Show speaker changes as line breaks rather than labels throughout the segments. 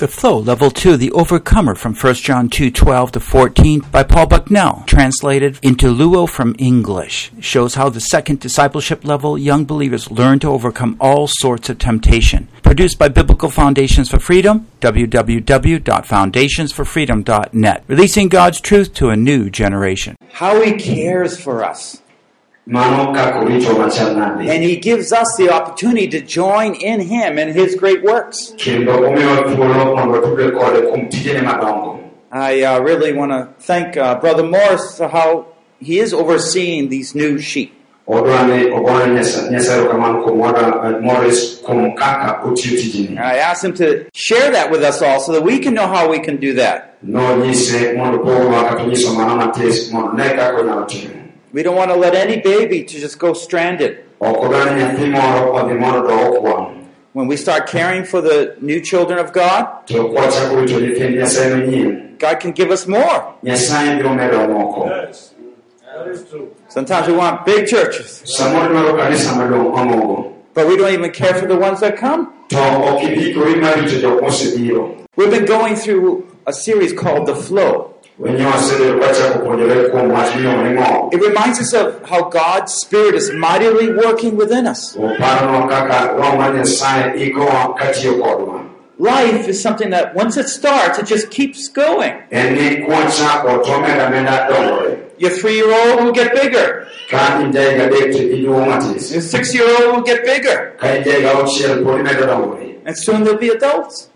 The Flow, Level 2, The Overcomer from 1 John 2 12 to 14 by Paul Bucknell, translated into Luo from English, shows how the second discipleship level young believers learn to overcome all sorts of temptation. Produced by Biblical Foundations for Freedom, www.foundationsforfreedom.net, releasing God's truth to a new generation.
how he cares for us. And he gives us the opportunity to join in him and his great works.
kendo omiyowa thuolo mondo watudre kode kuom tijene madongo
I uh, really want to thank uh, Brother Morris for how he is overseeing these new sheep.
odwani ogone Nyasa- nyasaye erokamano kuom wada morris kuom kaka otiyo tijeni
And I asked him to share that with us all so that we can know how we can do that.
Nonyise mondo pogwa kata onyiso mano matis mondo ne kaka onyalo timo
We don't want to let any baby to just go stranded.
ok odwani nyathi moro odhi mondo do okwang
When we start caring for the new children of God,
to kwachako rito nyithind nyasaye manyien
God can give us more.
nyasaye biro medo moko
Yes, that is true.
Sometimes we want big churches,
samoro dwaro kanisa maduong' omogo
but we don't even care for the ones that come.
to ok ibikori mar rito jok mosebiro
We've been going through a series called The Flow.
Wenyewe wasebedo kwachako puonjore kuom wach miluongo ni ng'o
It reminds us of how God's Spirit is mightily working within us.
oparonwa kaka roho mar nyasaye ikowa katiyo kodwa
Life is something that once it starts, it just keeps going.
en ni kwachako to omeda ameda dongore
Your three year old will get bigger.
ka in jaiga adek to iduogo matis
Your six year old will get bigger.
ka in jaiga auchiel pod imedo dongore
And soon they'll be adults.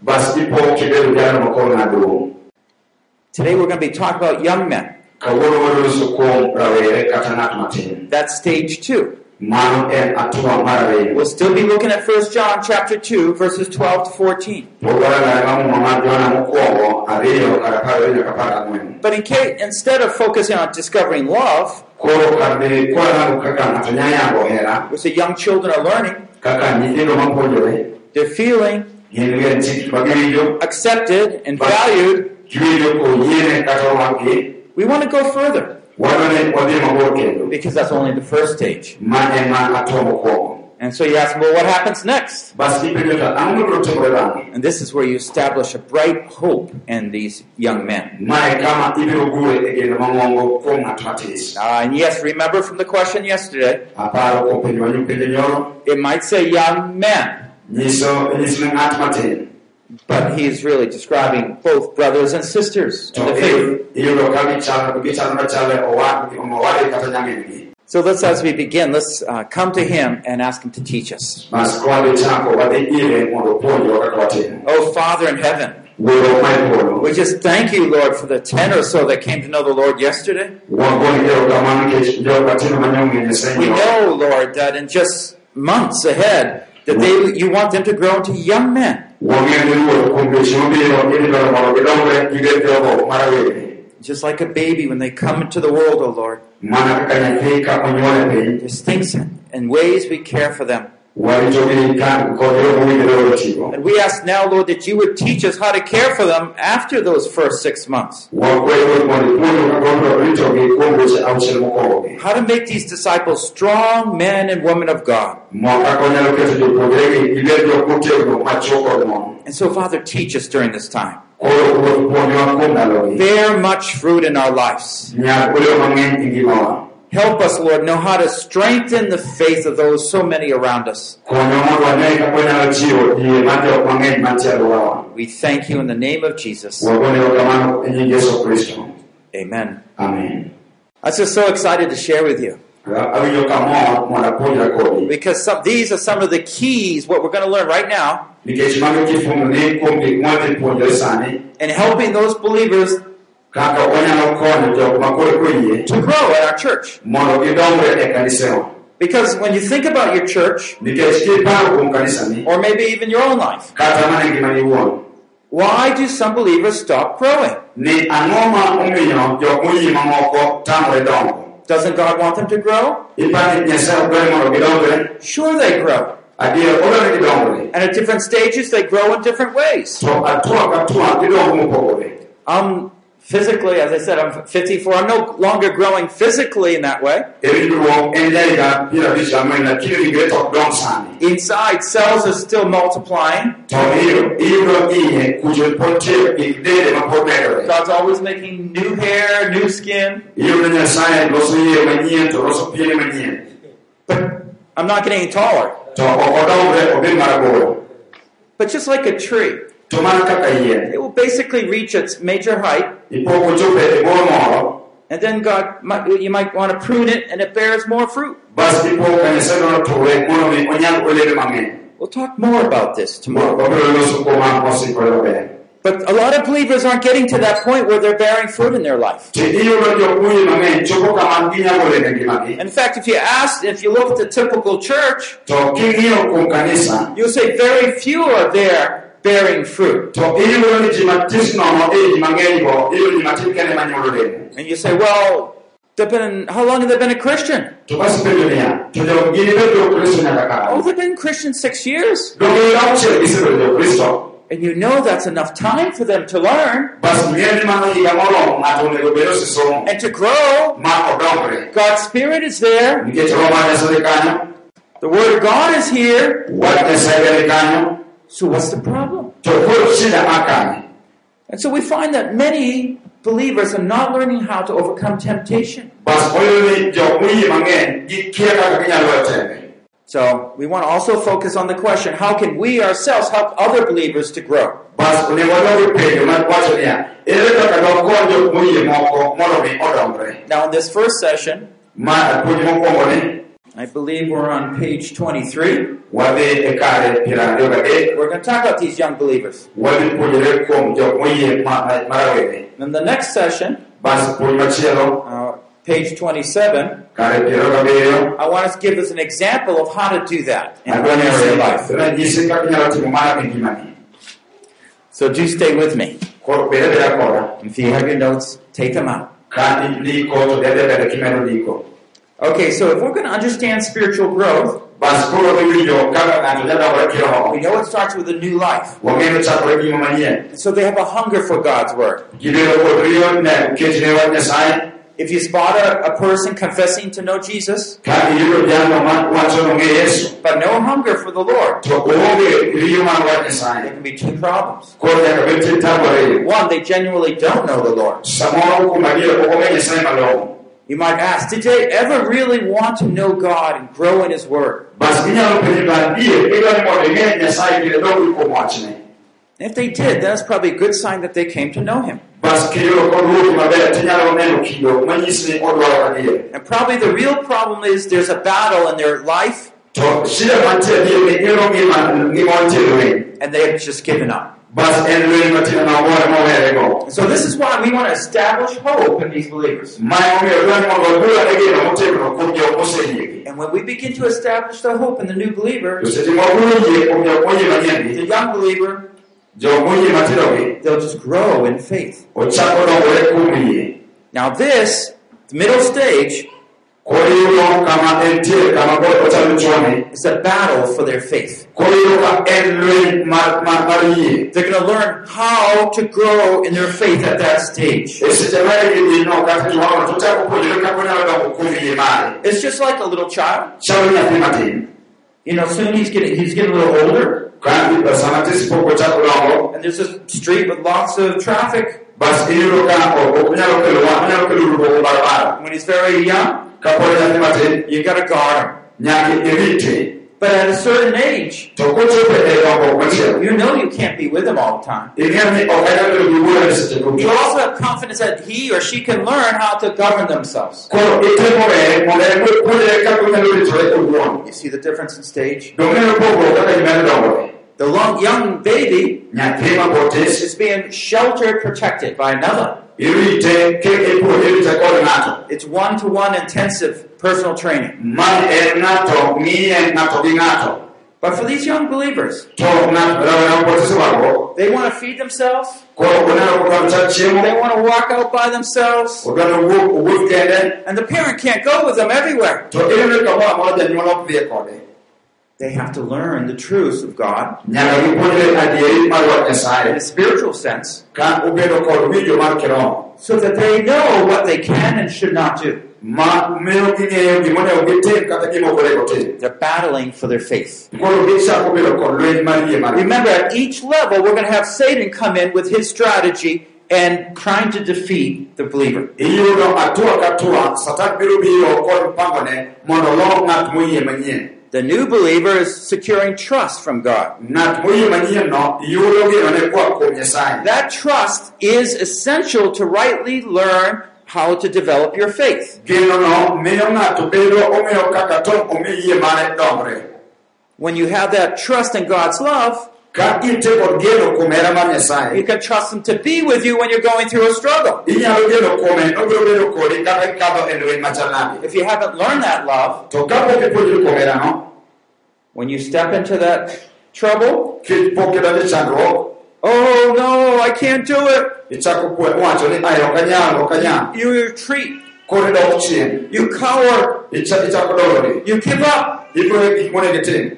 Today we're going to be talking about young men.
kawuono waduloso kuom rawere kata ng'at matin
That's stage two.
mano en atua mar ariyo
We'll still be looking at 1 John chapter 2, verses 12 to 14.
pogoragare mamuma mar jona mokwongo ariyo kar apar ariyo nyaka apar gang'wen
But in case, instead of focusing on discovering love,
koro kar dhi kwarango kaka ng'ato nya yango hera
which the young children are learning,
kaka nyithindo mapuonjore
they're feeling
gin gi chik magiwinjo
accepted and valued,
giwinjo koyiene kata omaki
we want to go further
wadwa ni wadhi mabor kendo
because that's only the first stage.
ma en ma atua mokwongo
And so you ask, well, what happens next?
bas ipenjo to ang'o mabiro timore bang'e
And this is where you establish a bright hope in these young men.
mae kama ibiro gure e geno mang'ongo kuom ng'at matis
Uh, and yes, remember from the question yesterday,
aparo kuom penjo manyo penjo nyoro
it might say young men, but he's really describing both brothers and sisters in the faith. So let's, as we begin, let's uh, come to him and ask him to teach us. Oh, Father in heaven, we just thank you, Lord, for the 10 or so that came to know the Lord yesterday. We know, Lord, that in just months ahead, that they, you want them to grow into young men,
wang'eyo ni ruoth kuom dweche mabiro idhi dwaro mondo gidongre gibed jogo marawere
just like a baby when they come into the world, oh Lord.
mana kaka nyathi ka onyuol piny
There's things and ways we care for them.
Waritogi ka kod yo mowinjore otigo
And we ask now, Lord, that you would teach us how to care for them after those first six months.
wakwayo ruoth mondo ipuonjo kaka wabiro ritogi kuom dweche auchiel mokwongogi
How to make these disciples strong men and women of God.
mo kaka onyalo keto jopuonjregi gibed jok motegno machuo kod mon
And so, Father, teach us during this time.
koro ruoth puonjwa kuom ndalogi
Bear much fruit in our lives.
Nyak oleo mang'eny ngimawa
Help us, Lord, know how to strengthen the faith of those so many around us.
konyo mondo wane kaka wanyalo chiwo yie mar jok mang'eny mantie alworawa
We thank you in the name of Jesus.
wagone erokamano nying yesu kristo
Amen.
amen
I'm just so excited to share with you
awinjo kamor mondo apuonjra kodi
because some, these are some of the keys, what we're going to learn right now,
nikech mano kifumo ni kuom gik mwadhi puonjore sani
in helping those believers
kaka wanyalo konyo jok makoro koyie
to grow at our church.
mondo gidongre kanisewa
Because when you think about your church,
nikech kiparo kuom kanisani
or maybe even your own life,
kata mana ngimani iwuon
why do some believers stop growing?
ni ang'o ma omiyo jok moyie mamoko tamore dongo
Doesn't God want them to grow?
ipani nyasaye ok dwar mondo gidongre
Sure, they grow.
adier odwar ni gidongre
And at different stages, they grow in different ways.
to atua ka tua gidongo mopogore
Um, physically, as I said, I'm 54. I'm no longer growing physically in that way.
Ebinduo enjaliga bira bishamwena kiri geto dong sani.
Inside, cells are still multiplying. God's always making new hair, new skin.
Iyo na nyasaye loso iye manyien to loso piene manyien.
But I'm not getting any taller.
To odongre obi maraboro.
But just like a tree,
To mana kaka
it will basically reach its major height,
Ipoko chope boro moro.
and then God, might, you might want to prune it, and it bears more fruit.
Bas ipo kanisa no tore mono mi onyal olebe mang'eny.
We'll talk more about this tomorrow.
Wabiro loso kuoma osi kolo ber.
But a lot of believers aren't getting to that point where they're bearing fruit in their life.
Ti iyudo jokuoye mang'eny chopo kama ginyalo olemo ngimagi.
In fact, if you ask, if you look at the typical church,
To king'iyo kuom kanisa,
you'll say very few are there bearing fruit.
to iyudo ni ji matis nono ji mang'eny go, iyudo ji matin kende manyuolo olemo.
And you say, well, they've been, how long have they been a Christian?
To bas penjo niya, to jo gini bedo jokristo nyaka
Oh, they've been Christians six years.
Donge higa auchiel gisebedo jokristo.
And you know that's enough time for them to learn
Bas ng'e ni mano higa moromo ng'ato onego bed osisomo
and to grow. God's Spirit is there.
Nikech Roho mar Nyasaye kanyo,
The Word of God is here.
Wach Nyasaye ni kanyo,
So what's the problem?
to koro shida ma kanye.
And so we find that many believers are not learning how to overcome temptation.
Bas oyudo ni jok moyie mang'eny gikia kaka ginyalo teme.
So we want to also focus on the question, how can we ourselves help other believers to grow?
Bas onego wadog penjo ma wacho niya, ere kaka dokony jok moyie moko mondo mi odongre.
Now in this first session,
Ma puonj mokwongo ni,
I believe we're on page 23.
wadhi e kare piero ariyo gadek,
We're going to talk about these young believers. In the next session, uh, page 27,
kare piero gabiriyo,
I want to give us an example of how to do that in life.
ranyisi kaka inyalo timo mana ngimani.
So do stay with me.
Koro bed abeda koda,
If you have your notes, take them out. Okay, so if we're going to understand spiritual growth,
Bas koro iwinjo kaka ng'ato nyalo dongore
we know it starts with a new life.
Wang'eyo chakore gi ngima manyien.
So they have a hunger for God's word.
Gibedo kod riyo ne ketne wach Nyasaye,
If you spot a, a person confessing to know Jesus,
ka iyudo jalno ma wacho ni ong'e Yesu,
but no hunger for the Lord,
to oonge riyo mar wach
there can be two problems.
Koro nyaka bed tie tabu ariyo.
One, they genuinely don't know the Lord.
Samoro kuom adier ok ong'e Nyasaye malong'o.
You might ask, did they ever really want to know God and grow in His Word?
Bas inyalo penjo ba adier idwa ni mondo ing'e Nyasaye kendo idongri kuom wachne.
And if they did, that's probably a good sign that they came to know Him.
Bas kiyudo kod ruoth maber tinyalo neno kido manyisi ni odwaro adier.
And probably the real problem is there's a battle in their life
To shida mantie adier ni iyudo ngima ngima wantie lweny.
and they have just given up.
Bas en lweny matin ma owore mowerego.
So this is why we want to establish hope in these believers.
Ma omiyo dwa ni mondo wagurane geno motegno kuom jok moseyiegi.
And when we begin to establish the hope in the new believer,
To seche ma waguro yie kuom jok moyie manyien
the young believer,
jok moyie matindogi
they'll just grow in faith.
ochako dongore kuom yie.
Now this, the middle stage,
Koro iyudo kama entie kama koro ochalo chwani.
is a battle for their faith. They're going to learn how to grow in their faith at that stage.
Seche ma gidhino kata gimoro to ochako puonjore kaka onyalo dongo kuom yie mare.
It's just like a little child.
Chalo nyathi matin.
You know, soon he's getting he's getting a little older,
Ka sama tis pok ochako dongo,
and there's a street with lots of traffic.
bas iyudo ka ok onyalo kelo wa- onyalo kelo ruogo barabara.
When he's very young,
Kapod nyathi matin,
you got to guard him. But at a certain age,
To kochopo dongo machielo,
you know you can't be with him all the time.
ing'eyo ni ok anyalo bedo gi wuoro seche
You also have confidence that he or she can learn how to govern themselves.
Koro itemo weye mondo en puonjre kaka onyalo ritore owuon.
You see the difference in stage?
Dong'eyo pogruok kaka gimedo dongore.
The long, young baby is being sheltered, protected by another.
irite ke ipuonje irite kod ng'ato.
It's one-to-one intensive personal training.
Man en ng'ato ng'iye ng'ato gi ng'ato.
But for these young believers,
To ng'ato rawera mabotis wago,
they want to feed themselves.
koro oneno kodwaro cham chiemo,
They want to walk out by themselves.
odwaro wuok owuoth kende,
And the parent can't go with them everywhere. They have to learn the truths of God.
Nyaka gipuonjre adieri mar wach
in a spiritual sense.
Ka obedo kod winjo mar
so that they know what they can and should not do.
ma miyo ging'eyo gimonego gitim kata gimok onego tim
They're battling for their faith.
koro gichako bedo kod lweny mar yie mar
Remember, at each level, we're going to have Satan come in with his strategy and trying to defeat the believer.
Iyudo atua ka tua satan biro biro kod mpangone mondo lo ng'at moyie manyien
The new believer is securing trust from God.
ng'at moyie manyien no yudo genone koa kuom nyasaye
That trust is essential to rightly learn how to develop your faith.
geno no miyo ng'ato bedo ong'eyo kaka tong' omi yie mare dongre
When you have that trust in God's love,
ka ite kod geno kuom hera mar
you can trust Him to be with you when you're going through a struggle.
inyalo geno kuome nobiro bedo kodi kaka ikadho lweny machal nade
If you haven't learned that love,
to kapok ipuonjori kuom hera no?
when you step into that trouble,
kik pok idonjo chandruok
oh no, I can't do it.
ichako kwe- wacho ni ay ok anyal ok
You retreat,
koro idok chien
you cower,
Icha- ichako dolori
you give up.
ibiro gik monego itim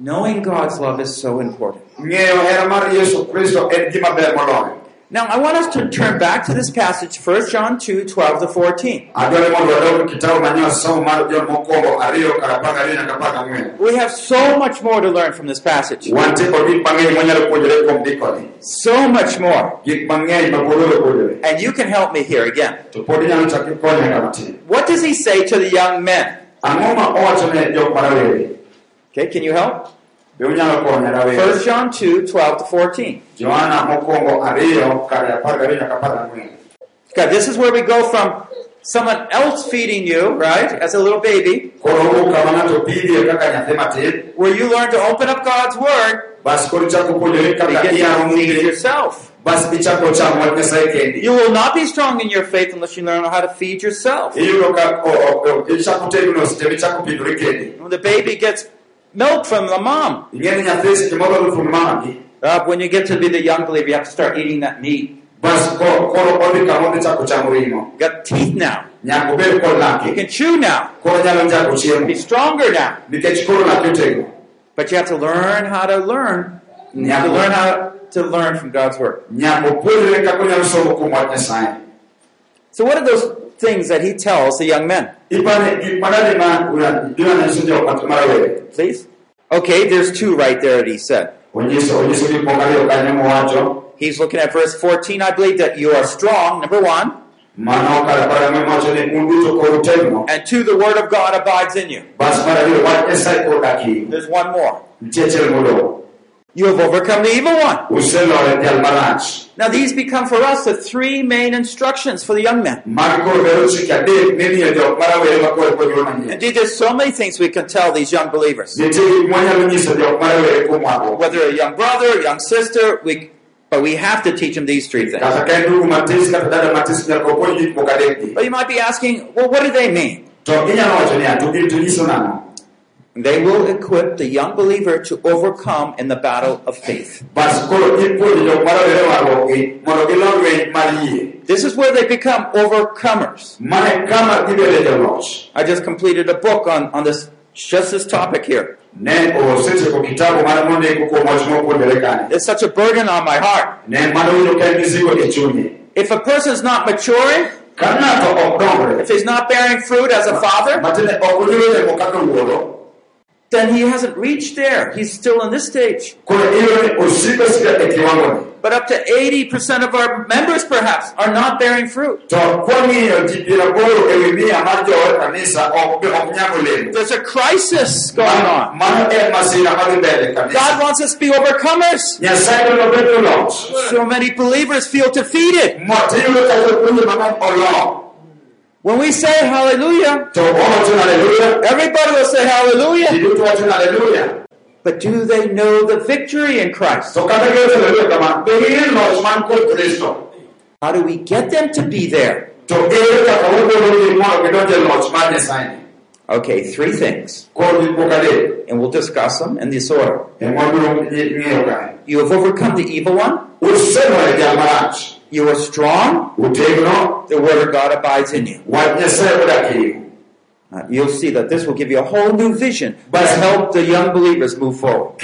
Knowing God's love is so important.
ng'eyo hera mar yesu kristo en gima ber moloyo
Now, I want us to turn back to this passage, 1 John 2 12 to 14.
adwani mondo wadog kitabu manyo somo mar jon mokwongo ariyo kar apar gariyo nyaka apar gang'wen
We have so much more to learn from this passage.
wantie kod gik mang'eny mwanyalo puonjore kuom ndikoni
So much more.
gik mang'eny mapodoro puonjore
And you can help me here again.
to pod inyalo chak ikonya ka matin
What does he say to the young men? Okay, can you help?
be unyalo konya
1 John 2 12 to 14.
johana mokwongo ariyo kar apar gariyo nyaka apar gang'wen
Okay, this is where we go from someone else feeding you, right, as a little baby,
koro owuok kama ng'ato pidhie kaka nyathi matin
where you learn to open up God's Word
bas koro ichako puonjori
and
kaka
begin
iyaro
to feed yourself.
bas ichako chamo wach nyasaye kendi
You will not be strong in your faith unless you learn how to feed yourself. When the baby gets milk from the mom,
ing'e ni nyathi seche moro dhi
uh, when you get to be the young believer, you have to start eating that meat.
bas ko- koro odhi kama odhi chako chamo ring'o
You got teeth now.
nyaka obed kod
You can chew now. Be stronger now.
nikech koro laki otegno
But you have to learn how to learn. You have to learn how to learn from God's Word.
nyaka opuonjre kaka onyalo somo kuom wach nyasaye
So what are those things that he tells the young men?
Ipane gik manade ma biro nyiso jok mat- marawere
Please? Okay, there's two right there that he said.
onyiso onyiso gik moko ariyo kanyo mowacho
He's looking at verse 14. I believe that you are strong, number one,
mano kar apar gang'wen mowacho ni un duto koro utegno
and two, the Word of God abides in you.
bas mar ariyo wach nyasaye koro dak iu
There's one more.
Nitie achiel modong'
You have overcome the evil one.
uselore jal marach
Now, these become for us the three main instructions for the young men.
magi koro bedo chike adek mimiyo jok marawere makoro puonjore manyien
Indeed, there's so many things we can tell these young believers.
nitie gik mwanyalo nyiso jok marawere kuom wago
Whether a young brother, a young sister, we, but we have to teach them these three things.
kata ka en ndugu matis kata dada matis nyaka opuonj gik moko adekgi
But you might be asking, well, what do they mean? They will equip the young believer to overcome in the battle of faith.
bas koro ipuonjo jok marawere wagogi mondo gilo lweny mar yie
This is where they become overcomers.
mane kama gibede joloch
I just completed a book on, on this, just this topic here.
ne osetieko kitabu mane mondiko kuom wach mopuonjore kane
It's such a burden on my heart.
ne mane winjo ka en mizigo chunye
If a person's not maturing,
ka ng'ato ok dongre
if he's not bearing fruit as a father, then he hasn't reached there. He's still in this stage.
koro iyudo ni osiko sika kiwangoni
But up to 80% of our members, perhaps, are not bearing fruit.
to kwang'iyo ji piero aboro ewi mia mar jood kanisa ok ok nyag olemo
There's a crisis going on.
mano en masira madhi mbele
God wants us to be overcomers.
nyasaye dwaro bedo loch
So many believers feel defeated. When we say hallelujah,
haleluya
everybody will say hallelujah.
duto wacho haleluya
But do they know the victory in Christ?
to kata giwacho haleluya kama be gin loch man kod kristo
How do we get them to be there?
to ere kaka wagologi mondo gidonj loch mar nyasaye
Okay, three things.
kod gik moko adek
And we'll discuss them in this order.
ema wabiro ng'eyo kae
You have overcome the evil one.
Usenore jal marach
You are strong. The word of God abides in you.
wach nyasaye odak iu
Uh, you'll see that this will give you a whole new vision to help the young believers move forward.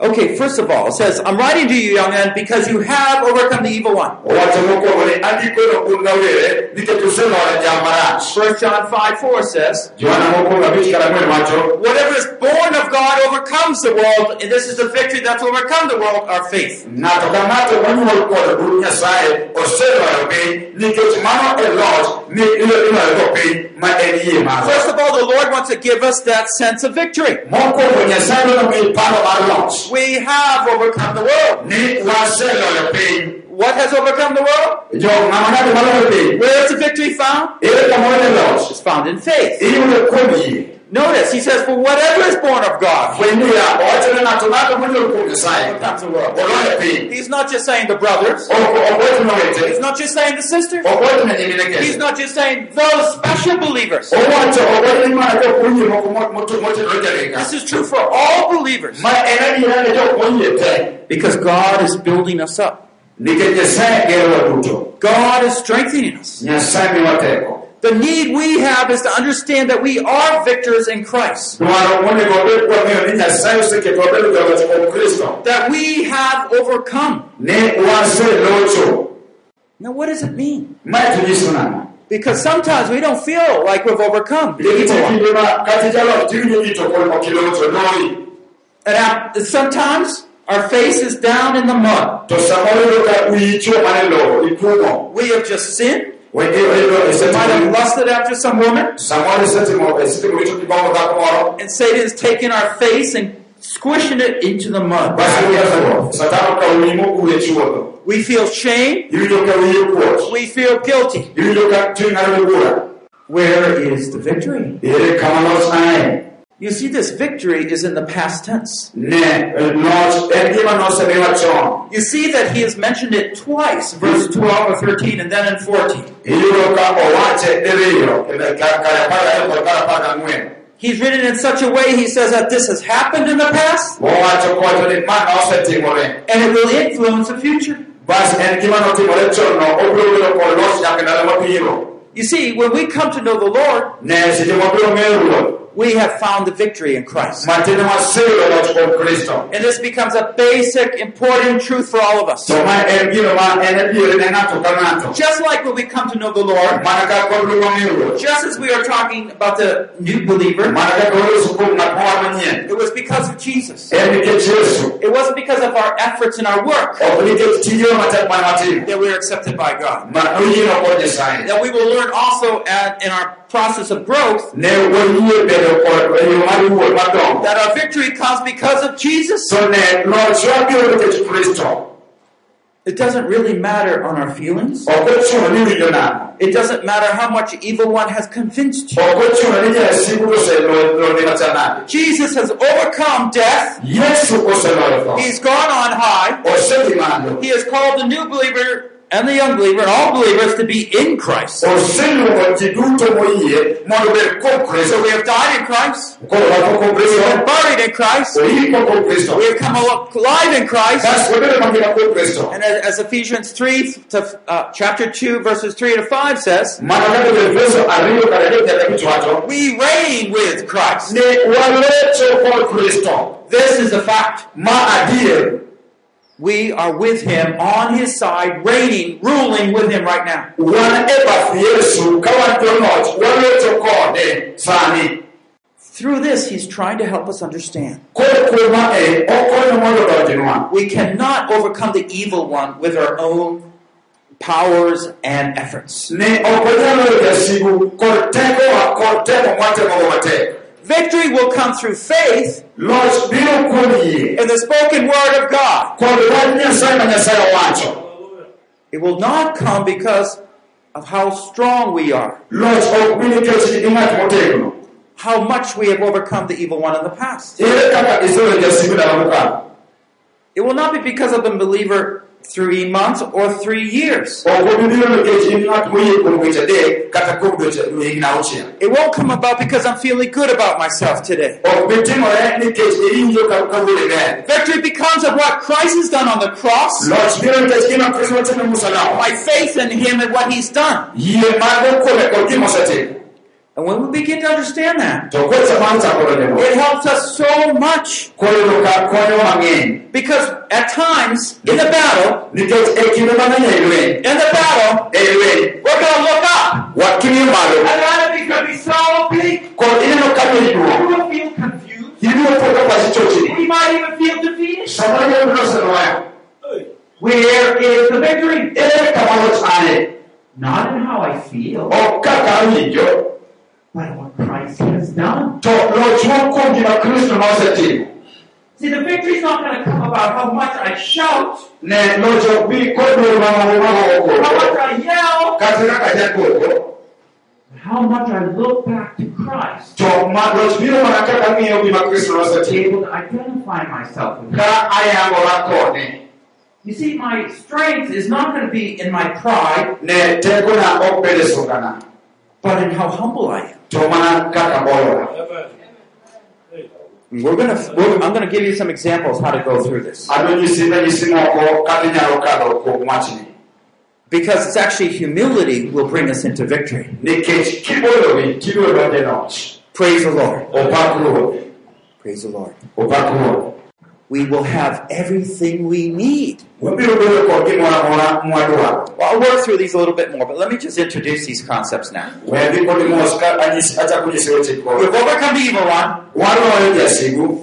Okay, first of all, it says, I'm writing to you, young men, because you have overcome the evil one.
owacho mokwongo ni andikono un rawere nikech useloyo jam marach
1 John 5 4 says,
johana mokwongo abich kar ang'wen wacho
Whatever is born of God overcomes the world, and this is the victory that's overcome the world, our faith.
ng'ato ka ng'ato monyuol kod ruoth nyasaye oseloyo piny nikech mano loch mi iloyogo piny ma en yie marwa
First of all, the Lord wants to give us that sense of victory.
Mokwongo nyasaye dwaro miyi paro mar loch
We have overcome the world.
ni waseloyo piny
What has overcome the world?
jo ng'ama ng'ato maloyo piny
Where is the victory found?
ere kamoro ne
It's found in faith.
Iyudo kuom yie
Notice, he says, For whatever is born of God
fweny niya owacho ni ng'ato ng'ato monyuol kuom nyasaye
overcomes the world.
oloyo piny
He's not just saying the brothers.
ok ok wachne
He's not just saying the sisters.
ok wachne nyimine
He's not just saying those special believers.
owacho ok wachne mana jok moyie moko mo- motu- motenore jareka
This is true for all believers.
ma en adiera ne jok moyie te
Because God is building us up.
nikech nyasaye gerowa duto
God is strengthening us.
Nyasaye miwa teko
The need we have is to understand that we are victors in Christ.
dwaro monego wabed kwang'eyo ni nyasaye oseketo wabedo jaloch kuom kristo
That we have overcome. Now, what does it mean?
mae to nyiso nang'o
Because sometimes we don't feel like we've overcome the
nikech
evil one.
kinde ma kata jaloch tiwinjo ni to pod ok ilocho noi
And sometimes our face is down in the mud.
to samoro iyudo ka wiyi chwo mane lowo ikumo
We have just sinned.
Iyudo
Might have lusted after some woman.
samoro isetimo isetimo richo kibongo dhako moro
And Satan has taken our face and squishing it into the mud.
basi uyasego satan okawo wiyi mogure chuodho
We feel shame.
iwinjo ka wiyi kuot
We feel guilty.
iwinjo ka chuny ng'ado bura
Where is the victory?
Ere kama loch nae
You see, this victory is in the past tense.
ne loch en gima
You see that he has mentioned it twice, verse 12 or 13, and then in 14.
iyudo ka owache diriyo kar kar apar gariyo kod kar apar gang'wen
He's written in such a way, he says that this has happened in the past,
owacho kowacho ni ma nosetimore
and it will influence the future.
bas en gima notimore chon no obiro bedo kod loch nyaka ndalo mabiro
You see, when we come to know the Lord,
ne seche mabiro ng'eyo ruoth
we have found the victory in Christ.
matine waseyudo loch kuom kristo
And this becomes a basic, important truth for all of us.
to ma en eh, gino ma en eh, adieri eh, ne ng'ato ka ng'ato
Just like when we come to know the Lord,
mana kaka wabiro wang'eyo ruoth
just as we are talking about the new believer,
mana kaka waloso kuom ng'at moro manyien
it was because of Jesus.
en nikech yesu
It wasn't because of our efforts and our work
ok nikech tijewa matek mane watimo
that we are accepted by God.
ma noyieno kod nyasaye
That we will learn also at, in our process of growth
ne wayie bedo kod yo mar wuoth madongo
that our victory comes because of Jesus.
to ne lochwa biro nikech kristo
It doesn't really matter on our feelings.
ok ochuno ni winjo nang'o
It doesn't matter how much evil one has convinced you.
ok ochuno ni jasigu oseloni machanade
Jesus has overcome death.
yesu oseloyo tho
He's gone on high. He has called the new believer and the young believer and all believers to be in Christ.
oseluongo ji duto moyie mondo obed kuom
So we have died in Christ.
koro wadho kuom
We have been buried in Christ.
oiko kuom kristo
We have come alive in Christ.
bas wabedo mangima kuom kristo
And as, as Ephesians 3 to uh, chapter 2 verses 3 to 5 says,
mana kaka joefeso ariyo kod adek nyaka abich wacho
we reign with Christ.
ni walocho kod kristo
This is a fact. We are with him on his side, reigning, ruling with him right now.
wan e bath yesu ka wan joloch walocho kode sani
Through this, he's trying to help us understand.
koro kuoma e okonyo mondo donjnwa
We cannot overcome the evil one with our own powers and efforts.
Ne ok wanyalo yudo jasigu kod tekowa kod teko mwatemogo matek
Victory will come through faith
loch biro kuom yie
in the spoken word of God.
kod wach nyasaye ma nyasaye owacho
It will not come because of how strong we are,
loch ok bi nikech gi ng'at motegno
how much we have overcome the evil one in the past.
ere kaka iseweyo jasigu mokalo
It will not be because of a believer three months or three years.
ok obi biro nikech in ng'at moyie kuom dweche adek kata kuom dweche higni auchiel
It won't come about because I'm feeling good about myself today.
ok bi timore nikech iwinjo ka kawuoyi ber
Victory becomes of what Christ has done on the cross,
loch biro nikech gima kristo notimo e musalaba
my faith in Him and what He's done. And when we begin to understand that,
to kwesa man chako donjo
it helps us so much.
koyudo ka konyo mang'eny
Because at times, in the battle,
nikech kinde mang'eny lweny
in the battle, we're going to look up. And the enemy could be so big.
kod ineno ka lweny duong'
You will feel confused.
ibiro poko pachi chochni
You might even feel defeated.
samoro nyalo loseloya
Where is the victory?
ere kama loch
Not in how I feel,
ok kaka awinjo
but what Christ has done.
to loch wuok kuom gima kristo nosetimo
See, the victory's not going to come about how much I shout,
ne loch ok bi kod dwol
how much I yell,
kata kaka jakoko
but how much I look back to Christ.
to ma- loch biro mana kaka ng'iyo gima kristo
To be able to identify myself with Him.
ka ayangora kode
You see, my strength is not going to be in my pride,
ne tekona ok bed sungana
but in how humble I am.
To mana kaka bolora
Amen. Hey.
We're gonna, we're, I'm going to give you some examples how to go through this.
adwa nyisi ranyisi moko kaka inyalo kadho kuom wachni
Because it's actually humility will bring us into victory.
nikech kibolori tibiro donjo loch
Praise the Lord. Praise the Lord. We will have everything we need.
wabiro bedo kod gimoro amora mwadwaro
Well, I'll work through these a little bit more, but let me just introduce these concepts now.
we dhi kod mos ka anyisi- achako nyisi weche
We've overcome the evil one,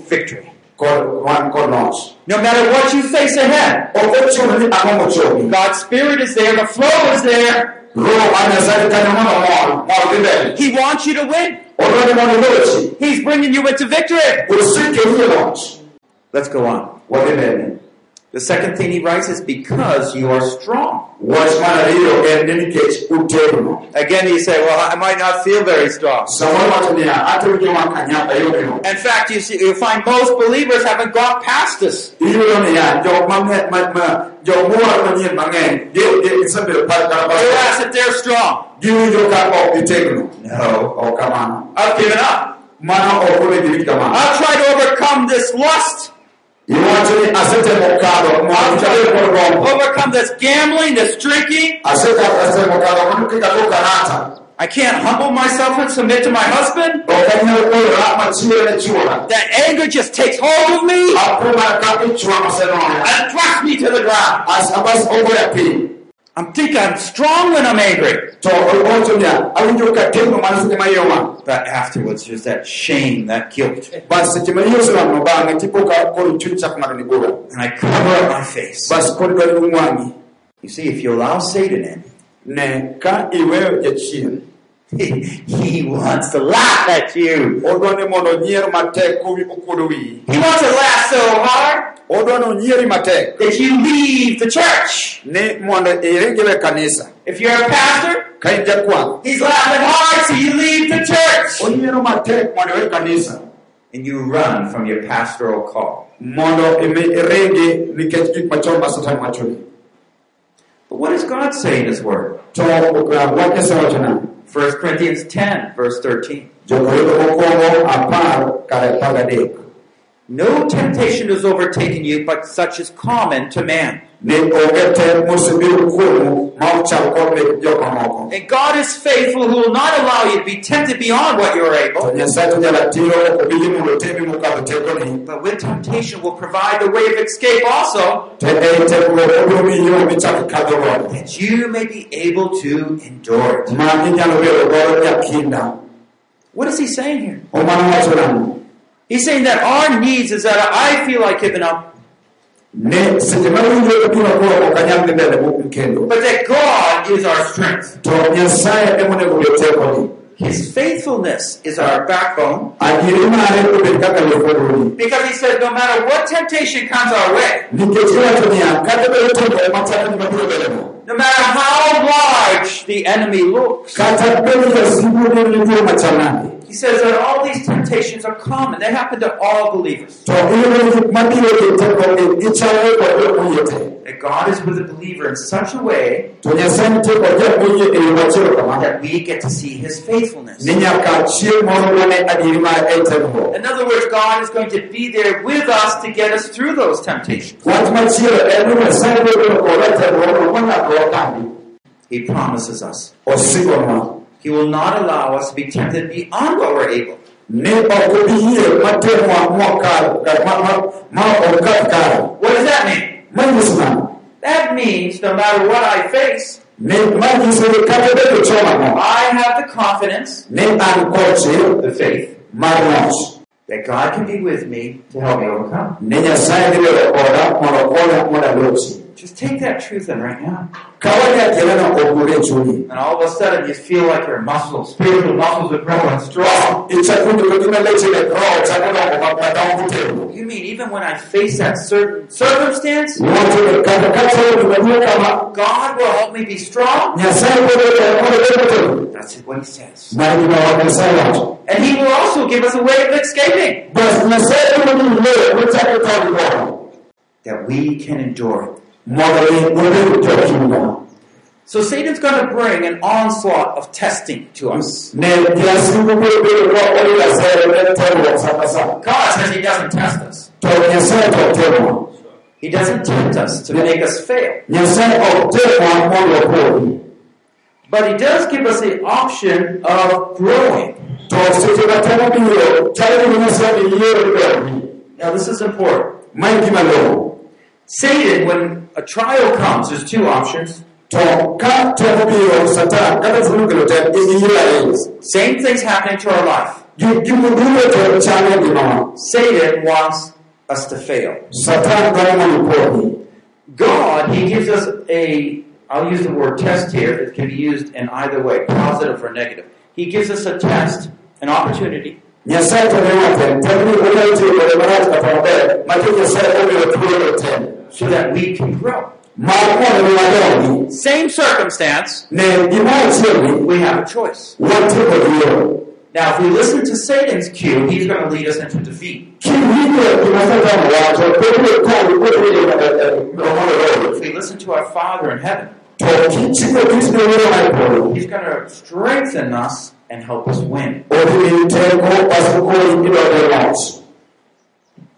victory.
kod wan kod loch
No matter what you face ahead,
ok ochuno ni ang'o mochopi
God's Spirit is there, the flow is there.
roho mar nyasaye kanyo mondo mor mor dhi mbele
He wants you to win.
odwani mondo ilochi
He's bringing you into victory.
E
Let's go on. The second thing he writes is because you are strong.
wach mar ariyo en ni nikech utegno
Again, you say, well, I might not feel very strong.
samoro wacho niya atewinjo makanyapa yomyom
In fact, you see, you find most believers haven't got past this. realize that they're strong.
giwinjo ka ok gitegno
No.
ok kamano
I've given up.
mano ok onego iwinj kamano
I've tried to overcome this lust.
Iwacho ni asetemo kadho mondo chabed kod gombo
Overcome this gambling, this drinking.
Aseka- asetemo kadho mondo kik alo karata
I can't humble myself and submit to my husband.
ok anyal kulora machielo ne chuora
That anger just takes hold of me?
Apo mana kaka ichwa
and thrusts me to the ground.
Abas ogoya piny
I think I'm strong when I'm angry.
to owacho niya awinjo ka tegno mana seche ma iyoma
But afterwards, there's that shame, that guilt.
bas seche ma iyo oselamno bang'e tipo ka koro chuny chako mana ni bura
And I cover up my face.
bas kod dwani wang'i
You see, if you allow Satan in,
ne ka iweyo jachien
he, he wants to laugh at you.
odwa ni mondo onyier matek kowi okuodo wiyi
He wants to laugh so hard
odwa ni onyieri matek
that you leave the church.
ni mondo iringi we kanisa
If you're a pastor,
ka in jakwath
he's laughing hard so you leave the church.
onyiero matek mondo iwe kanisa
And you run from your pastoral call.
mondo imi iringi nikech gik machon ma satan wachoni
But what does God say in his word?
to uh, wach nyasaye wacho nang'o
1 Corinthians 10, verse 13.
jokorintho mokwongo apar kar apar gadek
No temptation has overtaken you, but such is common to man.
ni onge tek mosebiro kuomu ma ok chal kod mek jok mamoko
And God is faithful, who will not allow you to be tempted beyond what you're able.
nyasaye to jalatiro ok obi yie mondo temi mokadho tekoni
But with temptation will provide the way of escape also,
to ei tekruok obiro miyi yo michak ikadho godo
that you may be able to endure it.
ma inyalo bedo godo nyakinda
What is he saying here?
Omano wacho nang'o
He's saying that our needs is that I feel like giving up,
ni seche ma winjo ka gima koro ok anyal dhi mbele mo- kendo.
But that God is our strength.
to nyasaye emonego
His faithfulness is our backbone,
adieri mare obed kaka lefodoni
because he says no matter what temptation comes our way,
nikech iwacho niya kata bedo tendo machalo gima biro mbeleno
no matter how large the enemy looks,
kata bedo jasigu ni nitie machal nade
he says that all these temptations are common. They happen to all believers.
to iyudo gik mabiro gi tekogi gichalre kod jok moyie te
That God is with the believer in such a way
to nyasaye nitie kod jok moyie e yo machielo kama
that we get to see his faithfulness.
ni nyaka chieng' moro mane adieri mare ei tekogo
In other words, God is going to be there with us to get us through those temptations.
wach machielo en ni nyasaye biro bedo kodwa e tekogo manyaka wakadhi
He promises us. He will not allow us to be tempted beyond what we're able. What does that mean? That means no matter what I face, I have the confidence, the faith, that God can be with me to help me overcome.
Ni nyasaye ni bedo koda mondo konya mondo alochi
Just take that truth in right now.
kawanya kelena ogure chuni
And all of a sudden you feel like your muscles, spiritual muscles are growing strong.
ichakundo kutuma leche le roho chakundo kupata mkutego
You mean even when I face that certain circumstance,
wote kata kata tunajua kama
God will help me be strong?
nyasaye bedo mondo bedo tego
That's what he says.
na ni wa nyasaye wacho
And he will also give us a way of escaping
bas nyasaye ni leo mtaka kwa roho
that we can endure. So Satan's going to bring an onslaught of testing to us.
ne kiasi kubebe kwa oli la sere ne tero sana sana
God says he doesn't test us.
to nyasaye to tero
He doesn't tempt us to make us fail.
nyasaye o tero mondo podi
But he does give us the option of growing.
to sisi na tero bio chale ni nyasaye ni yero bio
Now this is important. Satan, when a trial comes, there's two options.
to ka tero bio satan kada zulu kilo te iyira yes
Same things happening to our life.
gimu duro to chale ni mama
Satan wants us to fail.
satan kama ni
God, he gives us a, I'll use the word test here. It can be used in either way, positive or negative. He gives us a test, an opportunity,
nyasaye to ne wate tero ni wala ti wala mara ta pa be ma ke nyasaye o bio tulo te
so that we can grow.
ma ko ni wadoni
Same circumstance,
ne gima
we have a choice.
wate ko dio
Now, if we listen to Satan's cue, he's going to lead us into defeat.
kiwike kinasema wacho pepe kwa pepe
If we listen to our Father in heaven,
to kichiko kisne wero hapo
he's going to strengthen us and help us win.
odi teko pasuko ido de los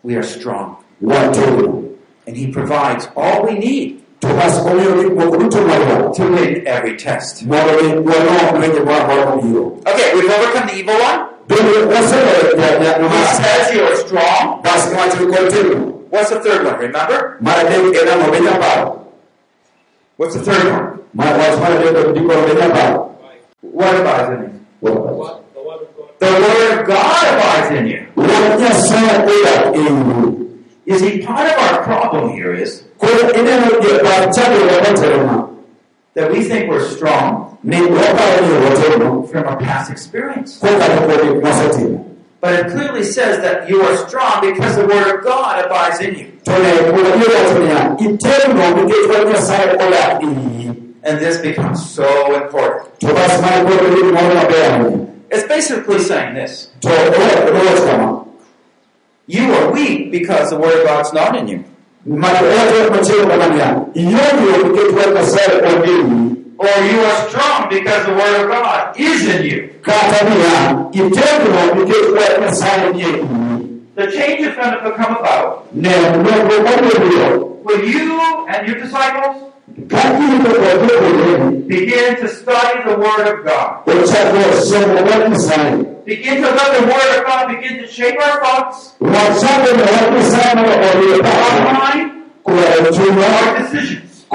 We are strong. And he provides all we need
to pasuko ni mkuruto mwa
to win every test.
mwa ni wano mwenye mwa mwa dio
Okay, we've overcome the evil one.
ndio wasema ya ya
He says you are strong.
basi wacho ko tena
What's the third one? Remember? What's the third one?
mara wacho mara de ndiko mwenye
What abides in you?
What? The word of God.
The Word of God abides in you.
wanya sana ila
You see, part of our problem here is
kwa ineno ya kwa chato ya
that we think we're strong
ni wapa ni watu
from our past experience.
kwa kwa masati
But it clearly says that you are strong because the Word of God abides in you.
Tole kuna hiyo watu ya itendo ni kwa kwa sai ola ini
And this becomes so important.
to basi mai kwa ni mwana bea
It's basically saying this
to ola roho kama
You are weak because the Word of God's not in you.
mara yote macheo kama ni iyo ndio kwa kwa sai odini
Or you are strong because the Word of God is in you. The change is going to come about when you and your disciples
kati kwa kwa
begin to study the Word of God.
Uchaguzi somo watu sana.
Begin to let the Word of God begin to shape our thoughts,
Wachache na watu sana
our mind, our decisions.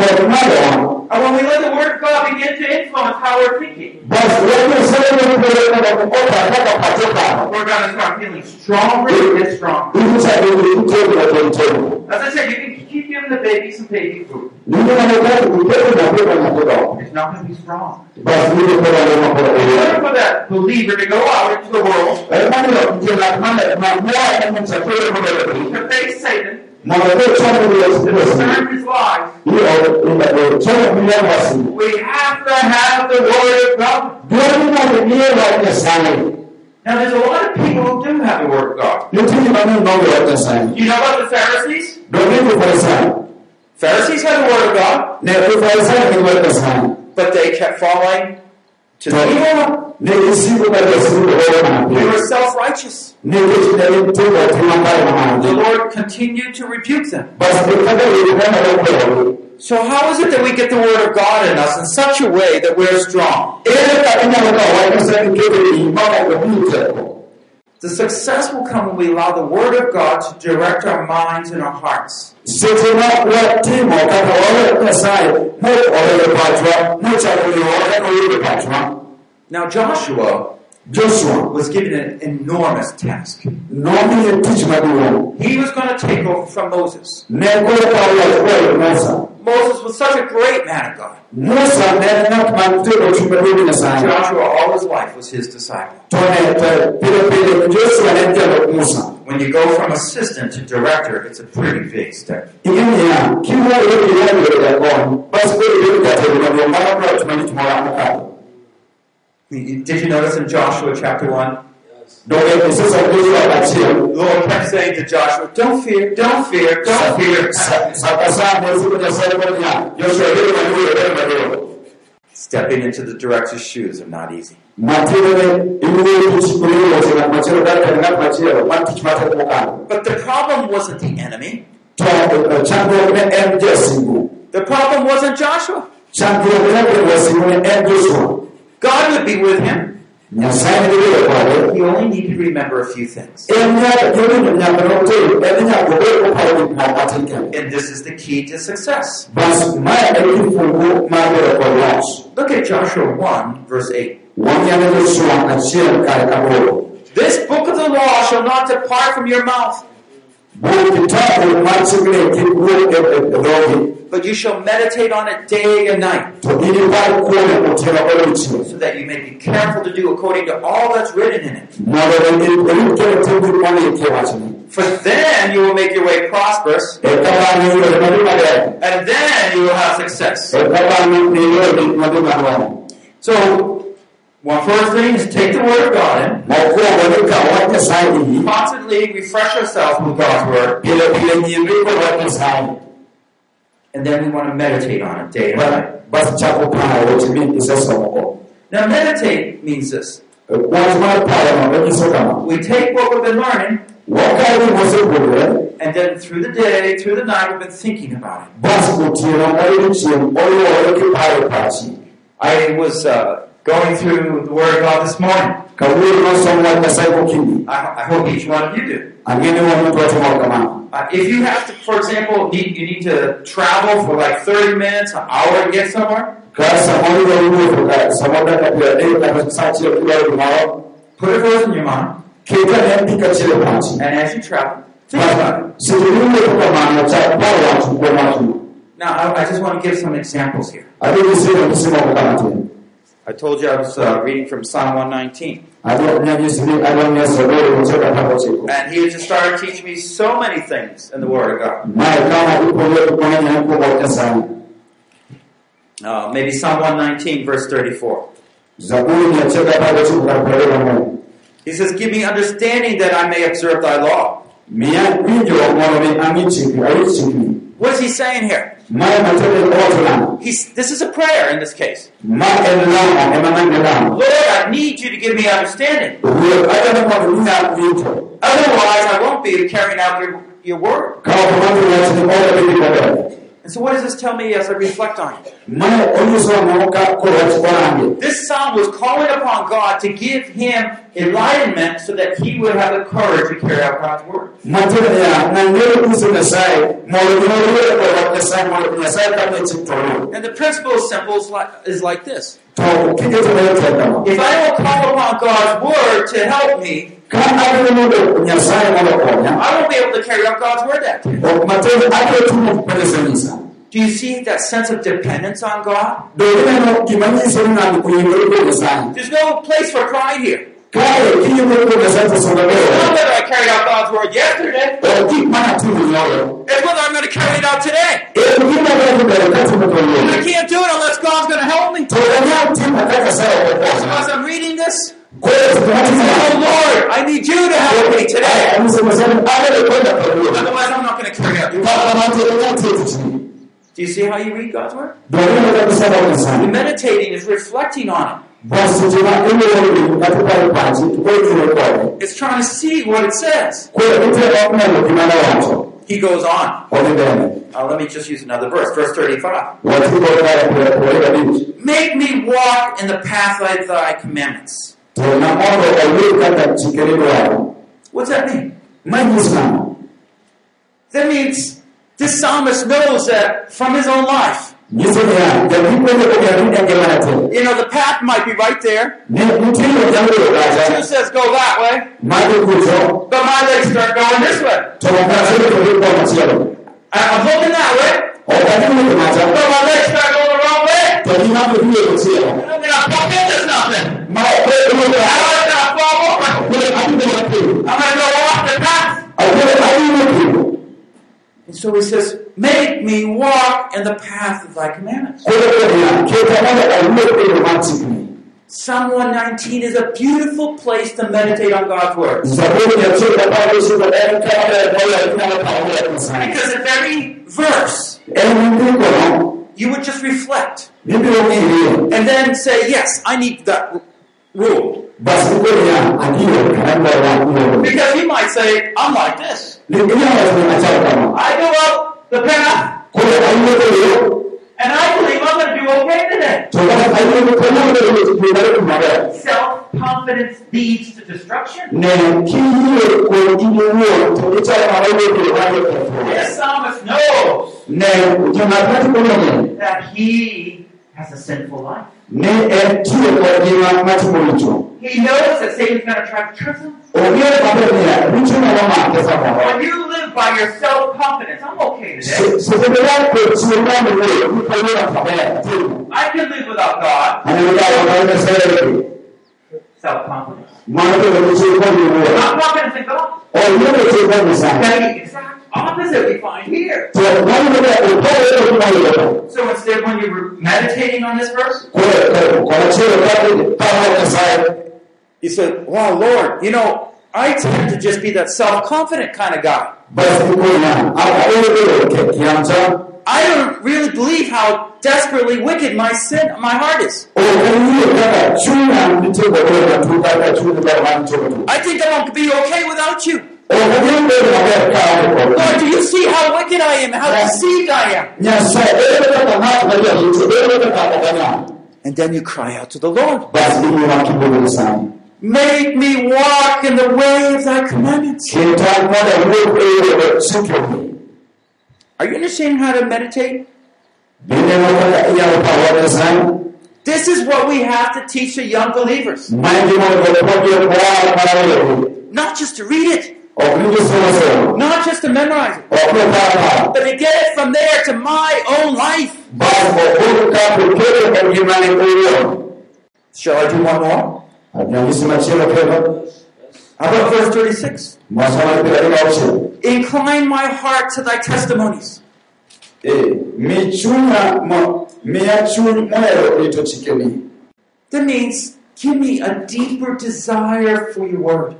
And when we let the Word of God begin to influence how we're thinking,
Basi watu sana wanapeleka na kupata hata patoka.
we're going to start feeling stronger and stronger.
Hivi sasa ni mtego na mtego.
As I said, you can keep giving the baby some baby food.
Ndio na wakati mtego na mtego na mtego.
It's not going to be strong.
Basi ndio kwa wale
In order for that believer to go out into the world
Haimani ya kujela kama na mwa na msafiri mmoja.
to face Satan,
Mwanadamu chama ni
discern
ya
his lies,
hiyo ndio chama ni ya
we have to have the Word of God.
Ndio ni ndio wa sana.
Now, there's a lot of people who do have the Word of God.
Yote ni maneno mambo ya sana.
You know about the Pharisees?
Ndio kwa sana.
Pharisees had the Word of God,
Ne kwa sana ni kwa sana.
but they kept falling to the evil.
Ne isipo kwa siku kwa
They were self-righteous.
Ne kitu ndio mtu wa tunambaya
The. Lord continued to rebuke them.
Basi kama ile kama ndio
So how is it that we get the Word of God in us in such a way that we're strong? The success will come when we allow the Word of God to direct our minds and our hearts.
Seche ma watimo kata waweyo Nyasaye mok oweyo pachwa, mochako riwowa kaka oyudo pachwa.
Now Joshua
Joshua
was given an enormous task. He was going to take over from Moses.
Ne koro kawo loch koweyo Musa.
Moses was such a great man of God.
Musa ne en ng'at man tero ochung' maduong' Nyasaye.
Joshua, all his life, was his disciple.
To ne to pile pile Joshua ne en jalup Musa.
When you go from assistant to director, it's a pretty big step.
Ing'e niya, kiwuoyo gi yawuoyo jakony, bas koro ibedo jatelo maduong' mano biro timo lich moro mokalo.
Did you notice in Joshua chapter 1?
Donge isesomo Joshua achiel.
The Lord kept saying to Joshua, Don't fear, don't fear, don't fear.
Saka sa ne siko Nyasaye kod niya, Joshua bedo maduong' bedo maduong'.
Stepping into the director's shoes are not easy.
Matiende ne iwuoyo gi chikore weche ng'at machielo kar kar ng'at machielo, man tich matek mokalo.
But the problem wasn't the enemy.
To eh, chandruok ne en jasingo.
The problem wasn't Joshua.
Chandruok ne en jasingo ne en Joshua.
God would be with him.
Nyasaye ne bedo kode.
He only need to remember a few things.
En nyaka jogo nyaka noter, en nyaka obed oparo gik moko matin kende.
And this is the key to success.
Bas mae en kifungu mar bedo kod loch.
Look at Joshua 1, verse 8.
Wanyalo Joshua achiel kar kaboro.
This book of the law shall not depart from your mouth, but you shall meditate on it day and night,
to inipar kuome otieno kod odiechieng'.
so that you may be careful to do according to all that's written in it.
mondo ne irit kendo tim gik mondiki wachni.
For then you will make your way prosperous,
Eka bang'e yore madhi maber.
and then you will have success.
Eka bang'e ni yore gik madhi maduong'.
So, one first thing is take the Word of God in,
Mokwongo ni kaw wach Nyasaye iyi,
constantly refresh ourselves with God's Word,
pile pile nyimri kod wach
and then we want to meditate on it day and night.
Bas chako paro weche mi isesomogo.
Now, meditate means this.
Parono
we take what we've been learning,
Wakawo gik mosepuonjore,
and then through the day, through the night, we've been thinking about it.
bas otieno odiechieng' oluwore kiparo pachi.
I was uh, going through the Word of God this morning.
Kawuono nosomo wach Nyasaye gokinyi.
I, I hope each one of you do.
Ang'e ni wan duto watimo kamano.
Uh, if you have to, for example, need, you need to travel for like 30 minutes, an hour to get somewhere,
Ka samoro idwaro wuotho ka samoro dakika piero adek kata sa achiel kidwaro gimoro,
put a verse in your mind,
ket ane gik achiel e pachi.
and as you travel, think about it.
Seche miwuotho kamano, chak paro wach kuom wachno.
Now, I, I just want to give some examples here. I told you I was uh, reading from Psalm 119,
Adwa nyanyisi ni adwa nyiso loro mochaka apar gochiko.
and he just started teaching me so many things in the Word of God.
Mae kama ipuonjo ipuonjo nyaka kuom wach Nyasaye.
Uh, maybe Psalm 119, verse 34.
Zaburi mia achiel gi apar gochiko kar piero ariyo gang'wen.
He says, Give me understanding that I may observe thy law.
Miya winjo mondo mi ang'i chikni, arit chikni.
What is he saying here?
Mae matiende owacho nang'o?
He's, this is a prayer in this case.
Ma en lamo, ema nang'ne lamo.
Lord, I need you to give me understanding.
Ruoth, adwaro mondo inyal winjo.
Otherwise, I won't be carrying out your, your word.
Ka ok ng'ato wachni ok adhi maber.
And so, what does this tell me as I reflect on it?
Mae onyiso ang'o ka kowach orange.
This psalm was calling upon God to give him enlightenment so that he would have the courage to carry out God's word.
Matiende niya, ng'ang'ero nyiso Nyasaye mondo giwuoyo kod wach Nyasaye mondo Nyasaye kame chik to luw.
And the principle is simple is like, is like this
To kiketo ne tek kama.
If I don't call upon God's word to help me,
Ka Nyasaye mondo okonya,
I won't be able to carry out God's word that day.
ok matiende adwaro timo pesa nyisa.
Do you see that sense of dependence on God?
Donge ineno gima nyiso ni ng'ato oyiengore kuom Nyasaye.
There's no place for pride here.
Kae kiyiengore kuom Nyasaye to songa
It's not whether I carried out God's word yesterday,
Ok gik manatimo nyoro.
it's whether I'm going to carry it out today.
En gima adwaro mbele katimo
I can't do it unless God's going to help me.
To anyal timo ka Nyasaye ok
So as I'm reading this, Oh Lord, I need you to help me today. Otherwise, I'm not going to carry out. Do you see how you read God's word?
Nyasaye.
Meditating is reflecting on it. It's trying to see what it says. He goes on. Uh, let me just use another verse, verse 35.
watikokaa kuweka bichi
Make me walk in the path of thy commandments.
To na mondo owuo kaka chikeni dwaro
What's that mean?
manyis nang'o
That means this psalmist knows that from his own life.
nyiso niya jagikwenye kojatunya ngimana te
You know, the path might be right there. Two says go that way, but my legs start going this way.
to okachiel to gi kwa machielo
I- I'm looking that way,
ok adhi wuotho macha
but my legs start going the wrong way.
To gimako dhi e machielo
I'm gonna bump into something.
ma ok wuotho
How am I gonna fall over?
kule adhi mana piny
I'm gonna go off the path.
akule adhi piny
And so he says, Make me walk in the path of thy commandments. Psalm 119 is a beautiful place to meditate on God's word. Because at every verse, you would just reflect. And then say, Yes, I need that rule.
bas ikoniya adier kana dwaro wuoro
Because he might say, I'm like this.
inyalo wacho ni achal kama
I go up the path. And I believe I'm going to do okay today.
to kata awuotho kawuono yo yudare kuma ber
Self confidence leads to destruction.
ne kiyie kuom in iwuon to ichalo mana wuotho mayo kethruok
This psalmist knows.
ne jong'at matimo
that he has a sinful life.
ne en tiyo kod ngima matimo richo
He knows that Satan's going to try to trick him.
ong'eyo maber niya richo nyalo make samoro
When you live by your self confidence, I'm okay today.
seche midak kod chier mane wuoyo ipayona maber timo
I can live without God.
aneno ka okaw Nyasaye
Self confidence.
mano kendo ni chier kod wuoyo
Not confidence in God.
oyudo chier kod Nyasaye
The exact opposite we find here.
to wayudo ka opogore kod gima yudo
So instead, when you're meditating on this verse,
kod achiel kaka
you say, Wow, Lord, you know, I tend to just be that self confident kind of guy.
bas ikonya aonge bedo kiamcha
I don't really believe how desperately wicked my sin, my heart is.
okayie kaka chunya nitie godo matut kaka chuny ber man nitie matut
I think I won't be okay without you.
Okanyal bedo maber ka aonge kod
Lord, do you see how wicked I am, how deceived I am?
Nyasaye ere kaka ng'at ma jaricho ere kaka oganya
And then you cry out to the Lord,
bas imiwa kibogo Nyasaye
Make me walk in the way of thy commandments.
keta mondo awuog yore chikeni
Are you understanding how to meditate?
bende ma kaka inyalo paro wach Nyasaye
This is what we have to teach the young believers.
ma en gima onego puonj jomoro mar weyo
Not just to read it,
ok ni gisomo somo
not just to memorize it,
ok ni paro paro
but to get it from there to my own life.
bas obud ka oketo ngimane owuon
Shall I do one more?
anyanyisi machielo kendo
How about verse 36?
masomo piero ariyo gauchiel
Incline my heart to thy testimonies.
Eh, mi chunya mo miya chuny mohero rito chikeni
That means give me a deeper desire for your word.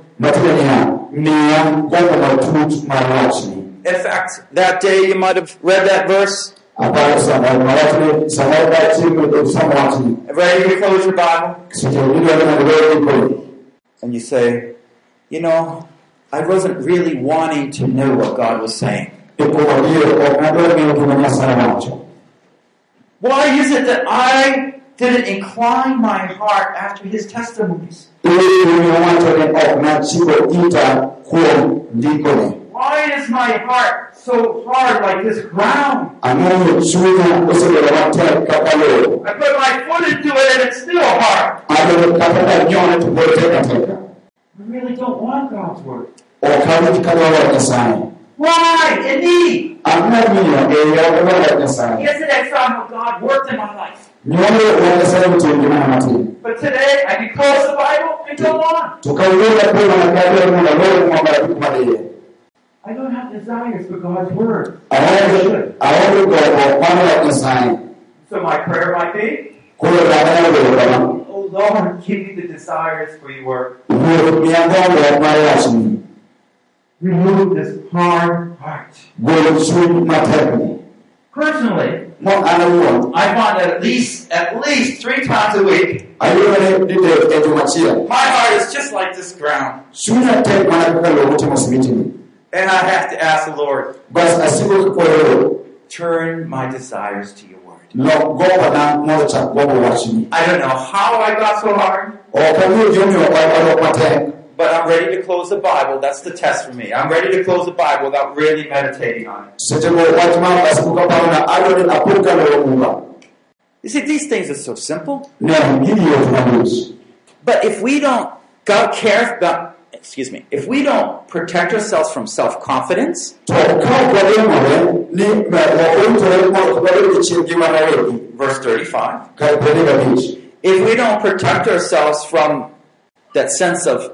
Matiende niya miya gombo matut mar wachni
In fact, that day you might have read that verse.
aparo samoro ma wachni samoro ka chiemo somo wachni
Ready to close your Bible?
seche midwaro mondo iwe gikoni
And you say, you know, I wasn't really wanting to know what God was saying.
ikuom adier ok nadwar ng'eyo gima nyasaye wacho
Why is it that I didn't incline my heart after his testimonies?
Iyudo wacho ni ok nachiwo ita kuom ndikone
Why is my heart so hard like this ground?
ang'eyo chunya osebedo matek kaka lowo
I put my foot into it and it's still hard.
abedo kata ka nyone to pod tek ateka
I really don't want God's word.
ok awinj kadwaro wach nyasaye
Why? Indeed.
ang'amiyo e yo kadwaro
Yesterday I saw how God worked in my life.
Nyone nyasaye nitie ngimana matin
But today I can close the Bible and go on.
to kawuono apuonjo mana kadwaro mondo alor mwambara gik madiye
I don't have desires for God's word.
aonge aonge gombo mar wach nyasaye
So my prayer might be,
koro kaka bedo kama
Oh Lord, give me the desires for your word.
wuoth miya gombo mar wachni
Remove this hard heart.
gol chuny matekni
Personally,
mo an
I find that at least at least three times a week,
ayudore didek juma achiel
my heart is just like this ground.
chunya tek mana kaka lowo timo simitini
And I have to ask the Lord,
basi asiku kikolero
turn my desires to your word.
no gombo na moyo cha gombo wachini
I don't know how I got so hard,
okamiyo jomi okwalo matek
but I'm ready to close the Bible. That's the test for me. I'm ready to close the Bible without really meditating on it.
setego wach ma basi kuka pauna adoni apuka lo munga
You see, these things are so simple.
ne gini yo tunabus
But if we don't God cares about excuse me, if we don't protect ourselves from self-confidence,
to ka kwalengore ni me wakuntore mo kwalengore chingi manawetu
verse 35,
kai pwede kabich
if we don't protect ourselves from that sense of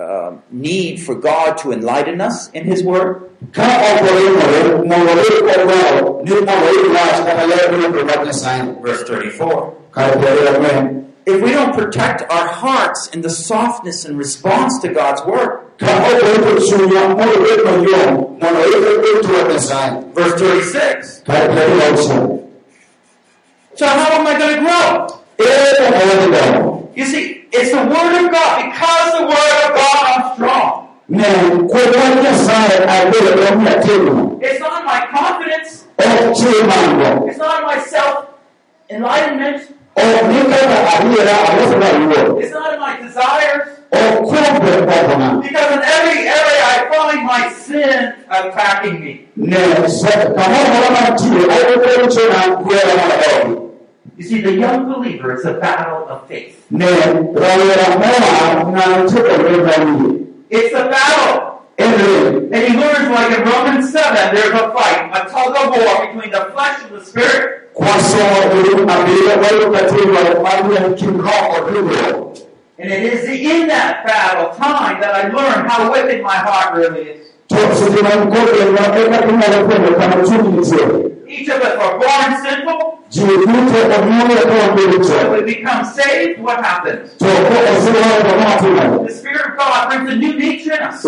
uh, need for God to enlighten us in His Word,
ka okwalengore mo wale kwalengore ni mo wale wach kata leo ni promote sign
verse 34,
kai pwede kabich
if we don't protect our hearts in the softness and response to God's Word,
ka okwalengore chunya mo wale mo yom mo wale promote sign
verse 36,
kai pwede kabich
so how am I going to grow?
eh
You see, it's the Word of God. Because the Word of God, I'm strong.
ne kwalengore nyasaye abele lo mnatego
It's not my confidence. It's not my self enlightenment.
oknikata adiera abosona yuo
It's not my desires.
kwakona
Because in every area I find my sin attacking me. You see, the young believer is a battle of faith. It's a battle. And he learns like in Romans 7, there's a fight, a tug of war between the flesh and the spirit. And it is in that battle time that I learn how wicked my heart really is. Each of us are born sinful. When we become saved, what happens? The Spirit of God brings a new nature in us.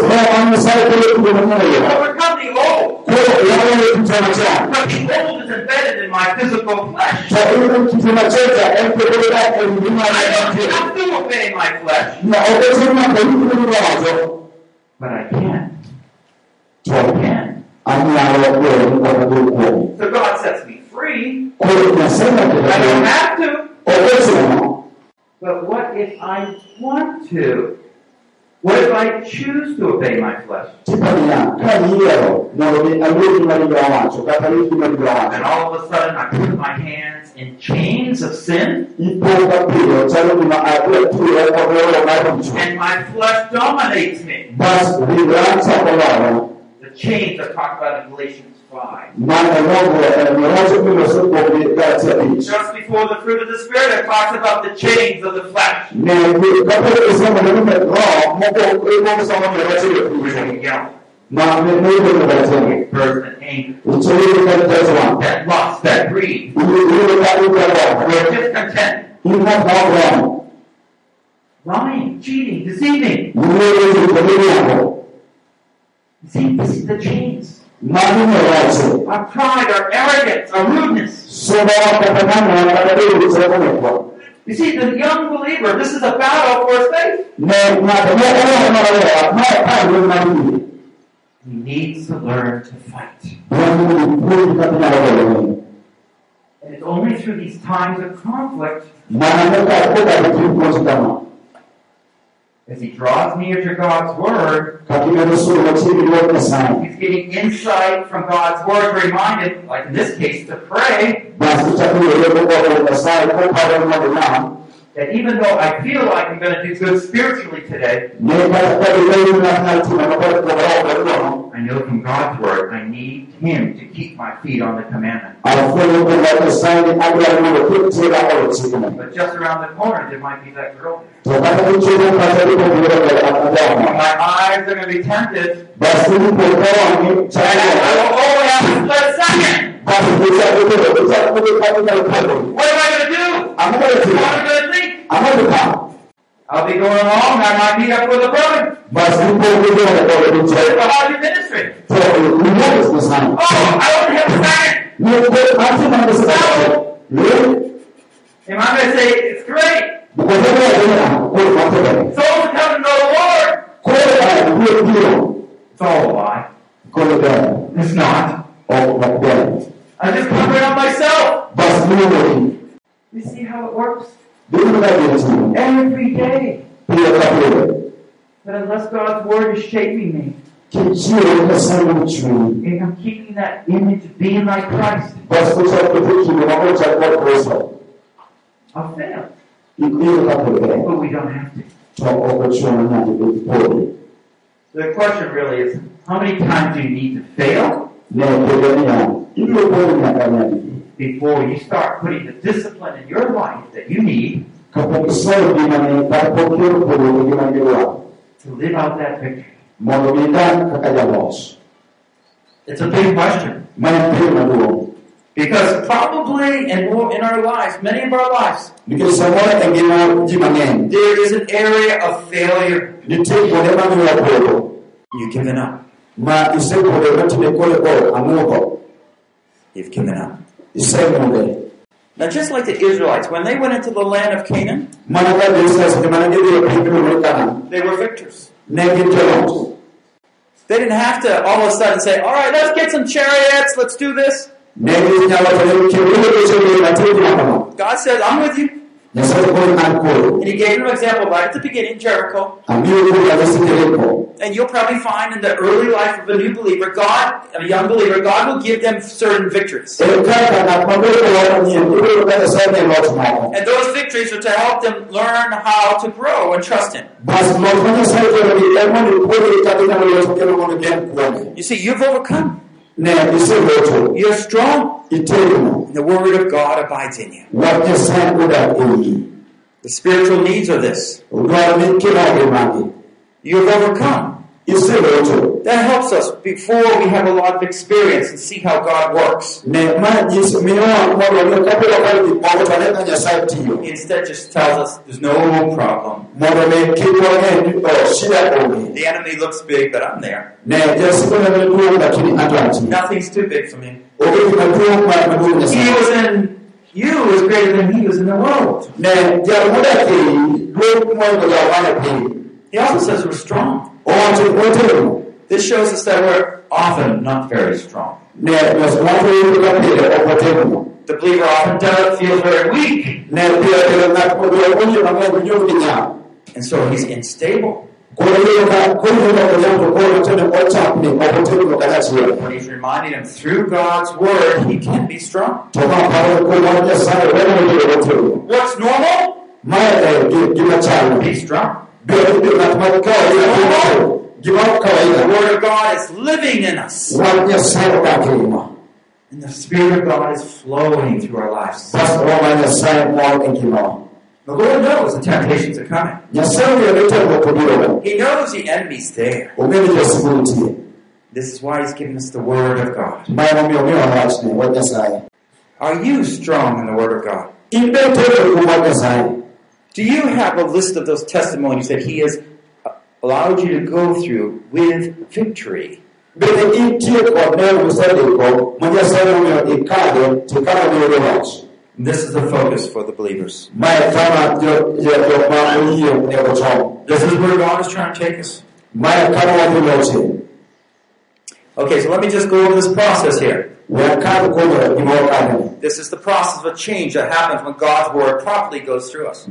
moyo
Overcome the old. But the old is embedded in my physical flesh. I don't have obey my flesh, but I can.
To
can.
anialo kwa kwa kwa
So God sets me free. I don't have to. But what if I want to? What if I choose to obey my flesh?
tipania kaniero na ni alio mali ya wacho kata ni mali ya
And all of a sudden I put my hands in chains of sin
ipo kapio chalo kuna adua tu ya kwa roho na mtu
and my flesh dominates me.
Bas vilanza kwa wao
The chains are talked about in Galatians 5.
maana roho ni roho kwa soko kwa kati ya bichi
Just before the fruit of the Spirit, it talks about the chains of the flesh.
ne kapele kusema na mimi roho moko iko kusema na roho
Where
ya
you yell,
na mimi ndio kwa sababu
burst and anger,
uchelele kwa tazama
that lust, that greed,
ile ile kwa kwa
we're discontent,
ina kwa kwa
lying, cheating, deceiving. See, this is the chains.
maana roho
Our pride, our arrogance, our rudeness.
soba wakatana na kadiri kusema kwa
You see, the young believer, this is a battle for his faith.
ne na kwa roho na roho na kwa na mimi
He needs to learn to fight.
Mungu ni katika
And it's only through these times of conflict,
maana kwa kwa kitu kama
as he draws near to God's Word,
katika nusu ya chini kwa sana
he's getting insight from God's Word to remind him, like in this case, to pray,
basi chakula ile kwa kwa sana kwa kwa na
that even though I feel like I'm going to do good spiritually today,
ne katika ile na na tuna kwa kwa roho
I know from God's Word I need Him to keep my feet on the commandment.
alafu kwa kwa sana agla na kwa tira au chini
But just around the corner, there might be that girl.
tunataka kucheza kwa sababu kwa kwa
My eyes are going to be tempted,
basi ni kwa kwa ni
and I will only have a split second.
basi kisha kutoka kisha kutoka katika kwa
What am I going to do?
ambapo
What
tuna
am I to think?
ambapo
I'll be going along, I might meet up with a brother.
basi ni kwa kwa kwa
What
kwa
if how do you ministry?
kwa kwa sana
Oh, I only have a second.
ni kwa hata na msao ni
Am I going to say, it's great.
kwa sababu ya kwa kwa
Souls are coming to know the Lord.
ndio
It's all a lie.
kole ber
It's not.
ok ok ber
I just cover it up myself.
bas luongo
You see how it works?
Dulu ka gini timo.
Every day.
Pile ka pile.
But unless God's word is shaping me,
Kichiro ka sangu chuni.
if I'm keeping that image of being like Christ,
Bas kucha kutuki mo mo cha kwa Kristo.
I'll fail.
Ikuyo ka pile.
But we don't have to.
To oko chuna na di pole.
The question really is, how many times do you need to fail Before you start putting the discipline in your life that you need to live out that victory? It's a big question. Because probably in, in our lives, many of our lives, there is an area of failure. You've given up. You've given up. Now, just like the Israelites, when they went into the land of Canaan,
Mana ka desa sa mana di di pipi mo kana.
they were victors.
Ne ki telon.
They didn't have to all of a sudden say, all right, let's get some chariots, let's do this.
Ne ki nyawa tele ki ro ko se ni mati di makano.
God says, I'm with you.
Ne sa ko na ko.
And he gave them an example right at the beginning, Jericho.
Ami ko ya desi tele ko.
And you'll probably find in the early life of a new believer, God, a young believer, God will give them certain victories.
Ka ka na pa ko ko wa ni ko ko ka sa ne lo tma.
And those victories are to help them learn how to grow and trust Him.
Bas mo ko ni sa ko ni mo ni ko ni ka ni na lo ko ko ni gen ko ni.
You see, you've overcome.
Ne ise lo to.
You're strong.
Ite mo.
And the Word of God abides in you.
Wa ke sa ko da.
The spiritual needs are this.
Ro ni ki na ge magi.
You've overcome. That helps us before we have a lot of experience and see how God works. Instead, just tells us there's no problem. The enemy looks big, but I'm there. Nothing's too big for me. He was in you is greater than he was in the world. He also says we're strong.
O ti o te mo.
This shows us that we're often not very strong.
Ne nos mo ko yo ka pe o ko te mo.
The believer often does feels very weak,
Ne pe te na ko do ko ni ma ko yo ki nya.
and so he's unstable.
Ko yo ka ko yo ka ya ko ko te ne o cha ni o ko te mo ka ya si.
When he's reminding him through God's word, he can be strong.
To ma pa ko ma ja sa e mo ni o te.
What's normal?
Ma e ki ki ma cha ni.
Be strong.
Bila itu matematika kawaida Gimana
The word of God is living in us,
Wanya sayo kakilima
and the Spirit of God is flowing through our lives.
Pas wanya sayo mo engino
The Lord knows the temptations are coming.
Nyasayo ya leta mo kudiro
He knows the enemy's there.
Umeni ya sibuti
This is why He's given us the Word of God.
Maya mo miyo miyo wachne Wanya sayo
Are you strong in the Word of God?
Imbe tebe kumanya sayo
Do you have a list of those testimonies that He has uh, allowed you to go through with victory?
Bene itie kwa neo usade ko Manya sayo miyo ikade Tikana miyo de wach
This is the focus for the believers. This is where God is trying to take us.
Maya kama watu lote
Okay, so let me just go over this process here.
Wakati kuma imo kadani
This is the process of a change that happens when God's Word properly goes through us.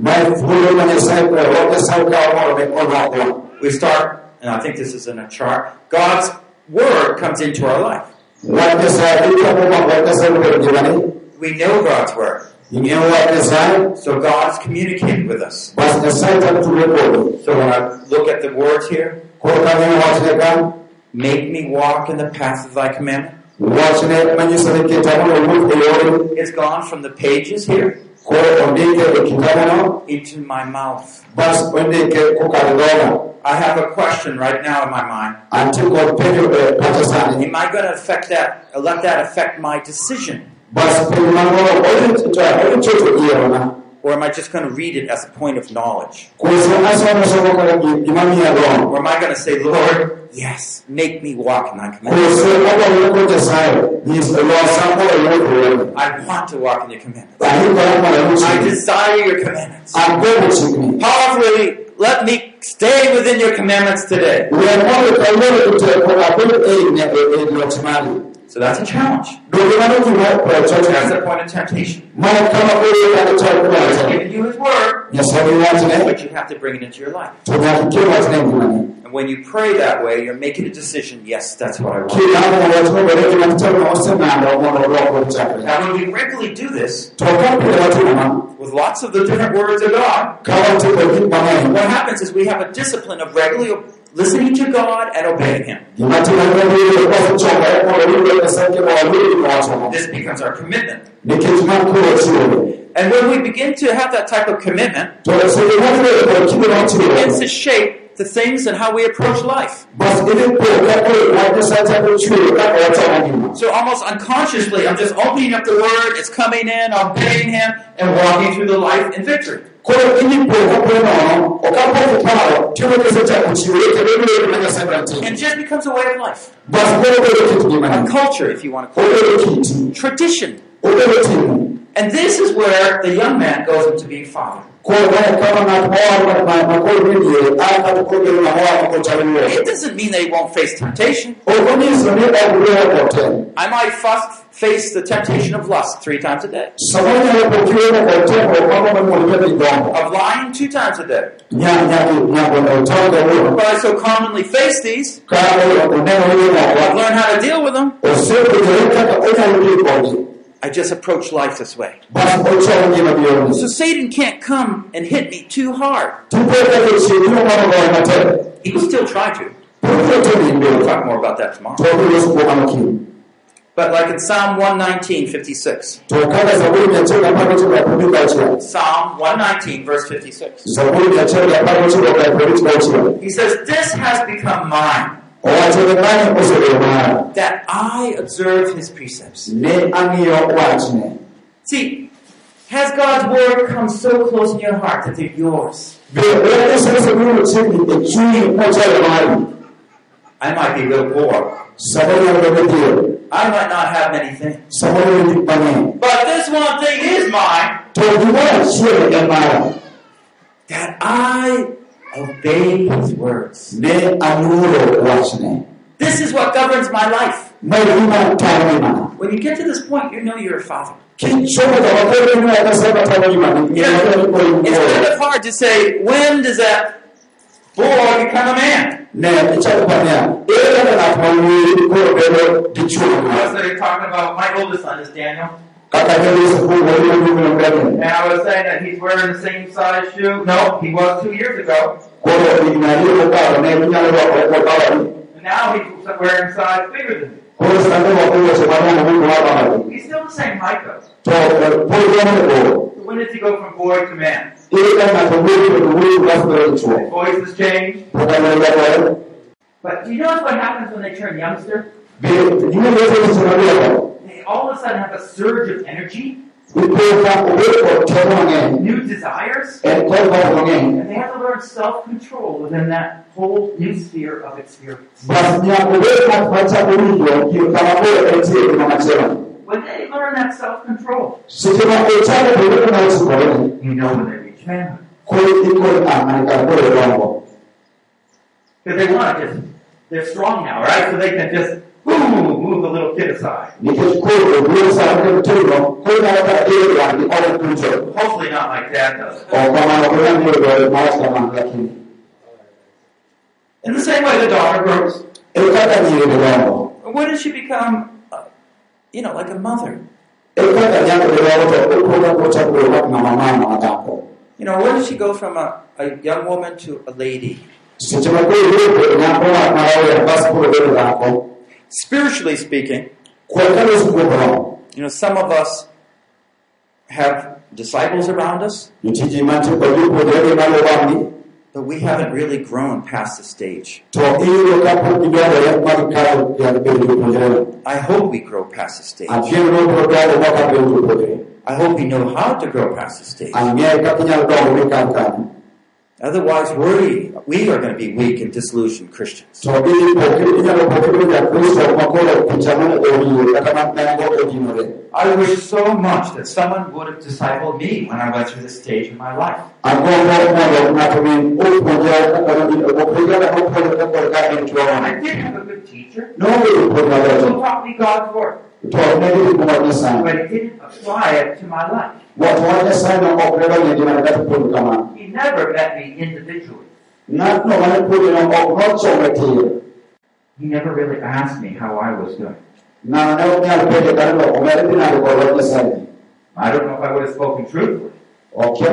Mai fulo manya sayo kwa Wanya sayo kwa wamo me ona kwa
We start, and I think this is in a chart, God's Word comes into our life.
Wanya sayo Ika kuma wanya sayo kwa jirani
We know God's Word.
Inyo wanya sayo
So God's communicated with us.
Bas na sayo tatu tulekodi
So when I look at the words here,
Kwa kami wachne kan
make me walk in the path of thy commandment.
Wachne manyi sayo kita mwana wuth eyori
It's gone from the pages here
Kwa ondike kitabu
into my mouth.
Bas ondike kukaridona
I have a question right now in my mind.
Anti kwa penyo e eh, pata sani
Am I going to affect that, let that affect my decision?
Bas penyo mango Odi tita Odi choto iya wana
Or am I just going to read it as a point of knowledge?
Kwa sa asa wana somo kala Gimami ya don
Or am I going to say, Lord, yes, make me walk in thy commandments?
sa Awa wukote sayo Ni lo sampo wukote
I want to walk in your commandments.
Ahi kwa yama ya
I desire your commandments. Powerfully let me stay within your commandments today.
Wemondo kawuono joteko abed ei ne- loch mari
So that's a challenge.
donge mano gima
That's the point of temptation.
mana kama koro kaka chal
God's
kwacho
given you His Word, but you have to bring it into your life.
to nyaka kel wachne ngimani
And when you pray that way, you're making a decision. Yes, that's what I want.
kilamo wachne bende gima kitemo osenando mondo olokre chakre
Now, when we regularly do this
to ka pile watimo ma
with lots of the different words of God,
ka watimo gik mang'eny
what happens is we have a discipline of regularly listening to God and obeying Him. This becomes our commitment. And when we begin to have that type of commitment, it begins to shape the things and how we approach life. So almost unconsciously, I'm just opening up the Word, it's coming in, I'm obeying Him, and walking through the life in victory.
Koro idhi po kapo nono okapo paro timo kisechako chiwore kendo ibiro yudo ma nyasaye biro timo
And it just becomes a way of life,
bas koro obedo kit
a
ngimani
culture, if you want to call it, tradition. And this is where the young man goes into being father.
koro mae kama ng'at moro ma- ma koro ni diere an kata koro bedo ng'ama oa mako chalo
It doesn't mean that he won't face temptation.
ok onyiso ni ok biro kotem
I might first face the temptation of lust three times a day, of lying two times a day. But I so commonly face these, I've learned how to deal with them. I just approach life this way. So Satan can't come and hit me too hard. He will still try to. We'll talk more about that tomorrow. But like in Psalm 119, 56.
to kaka zaburi mia achiel gi apar gochiko gi apar gauchiel
Psalm 119, verse 56.
zaburi mia achiel gi apar gochiko gi apar gauchiel
He says, This has become mine, that I observe his precepts. See, has God's word come so close in your heart that they're yours? I might be a little poor.
Bedo dhier
I might not have many things.
gik mang'eny
But this one thing is mine,
achiel en mara
that I obey his words.
ne aluoro wachne
This is what governs my life. When you get to this point, you know you're a father.
kichopo kama koro ng'eyo Nyasaye matayo ngimani
Yeah.
ng'eyo koro
It's kind of hard to say, when does that boy become a man?
Ne ichako pania ere kaka ng'at ma wuoyi koro bedo dichuo
I was talking about my oldest son is Daniel,
kaka nyalo sikul wuoyi wuoyi mbele
and I was saying that he's wearing the same size shoe. No, he was two years ago,
koro higni ariyo mokalo ne inyalo rwako wakawadi
and now he's wearing size bigger than me.
koro sani rwako wuoche madongo moko wakawadi
He's still the same height though.
to pod romo ne bor
So when does he go from boy to man?
Ere ka ng'ato wuoyi kod wuoyi kas bedo dichuo
His voice has changed.
pok anyalo rwakore
But do you notice what happens when they turn youngster?
be gima loso dichuo
They all of a sudden have a surge of energy,
ipo ka obed kod teko mang'eny
new desires,
en kod gombo mang'eny
and they have to learn self-control within that whole new sphere of experience.
bas nyaka obed ng'at machako winjo gir kama koro entie ngima machielo
When they learn that self-control,
seche ma ochako bedo kama ochikore
you know when they reach manhood.
koro ikod mane kar koro dongo
Because they want to just, they're strong now, right? So they can just, boom, move the little kid aside.
nikech koro obiro sa kendo tero koro nyalo kata iro wang'gi olo puonjo
Hopefully not like dad does.
ok kamano ok nyalo yudo dwaro mawach kamano lakini
In the same way the daughter grows.
ero kaka nyiri dongo
When does she become, uh, you know, like a mother?
Ero kaka nyako dongo to opoga kochako bedo kaka ng'ama mama madhako
You know, where does she go from a, a young woman to a lady?
seche ma koro ibiro bedo nyako marawera bas koro bedo dhako
Spiritually speaking,
kwan kaloso kuom roho
you know, some of us have disciples around us,
nitie ji mantie kod jopuonjregi malo wang'gi
but we haven't really grown past the stage.
to iyudo ka pok gidongore ma gikalo yag bedo jopuonjre
I hope we grow past the stage.
Achiel no biro dongo maka bedo jopuonjre
I hope we know how to grow past the stage.
ang'e kaka inyalo dongo mikal kanyo
Otherwise, we, we are going to be weak and disillusioned Christians.
to bili pokiri inyalo pokiri ja kristo makoro kuchamo orie kata mango odinore
I wish so much that someone would have discipled me when I went through this stage in my life.
agombo mondo ng'ato min opuonja kaka in opuonja kaka opuonja kaka ka en tuo
I did have a good teacher
puonj maber
who taught me God's Word,
to ne gidhi kuma nyasaye
but he didn't apply it to my life.
Watu wa Nyasaye no ok ne donjo e ngimana kata puonjo kamano.
He never met me individually.
Ng'atno mane puonjo no ok nochome tiyo.
He never really asked me how I was doing.
Ng'ano ne ok nyal penjo kata to omed dhi nade kod wach Nyasaye.
I don't know if I would have spoken truthfully
owacho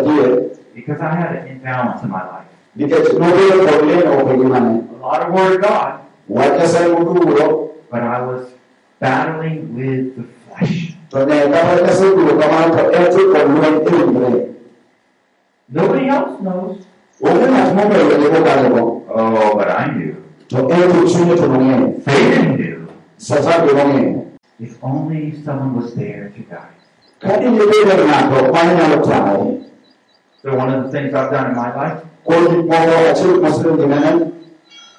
adier
because I had an imbalance in my life.
nikech nobedo kod leno ok e ngimane.
A lot of Word of God,
Wach Nyasaye modhuro
but I was battling with the flesh.
to ne kata Nyasaye dhuro kamano to en to kod lweny ringre.
Nobody else knows.
Onge ng'at mobedo mokalogo.
Oh, but I knew.
To en to chunye to nong'eyo.
Satan knew.
Satan be nong'eyo.
If only someone was there to guide.
Ka inibedo ng'ato ma inyalo taye,
So one of the things I've done in my life,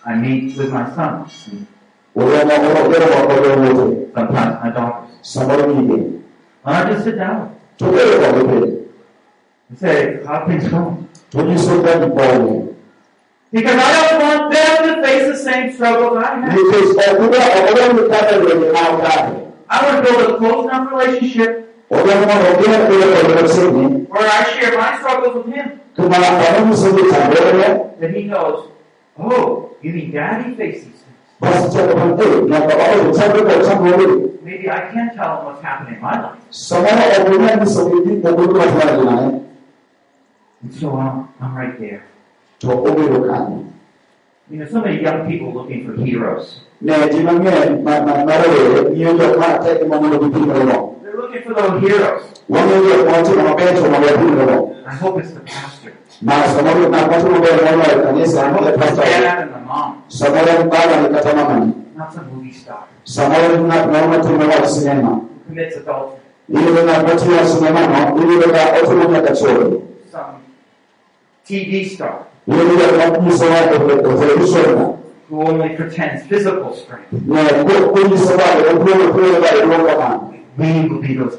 I meet with my sons, and
Uliamua kuongea kwa kwa wote.
sometimes my daughters. And I just sit down
Tupele kwa wote.
and say, how things going? Because I don't want them to face the same struggles I have.
Because okuda okuda mkata wenye maukati.
I want to build a close enough relationship
Uliamua kuongea kwa kwa
where I share my struggles with him
Kama kwa msingi tambele.
that he knows, oh, you mean daddy faces things.
Basi cha kwa na kwa wale mtambo kwa mtambo
Maybe I can't tell him what's happening in my life. And so I'm, I'm right there.
To ubiro kani.
You know, so many young people looking for heroes. They're looking for those heroes.
Wang'iyo jok ma otimo maber to mondo wapimrego.
I hope it's the pastor,
Ma samoro ng'at matimo maber moloyo kanisa
I hope it's the
pastor.
dad and the mom,
Samoro en babani kata mamani.
not some movie star
Samoro en ng'at moro matimo wach sinema.
who commits adultery,
Iyudo ng'at matimo sinema no, iyudo ka otimo nyaka chode.
some TV star
Iyudo jok manyisowa e e television no.
who only pretends physical strength.
Ne ko- konyiso bade opuonjo puonjo bade duong'
We will be those.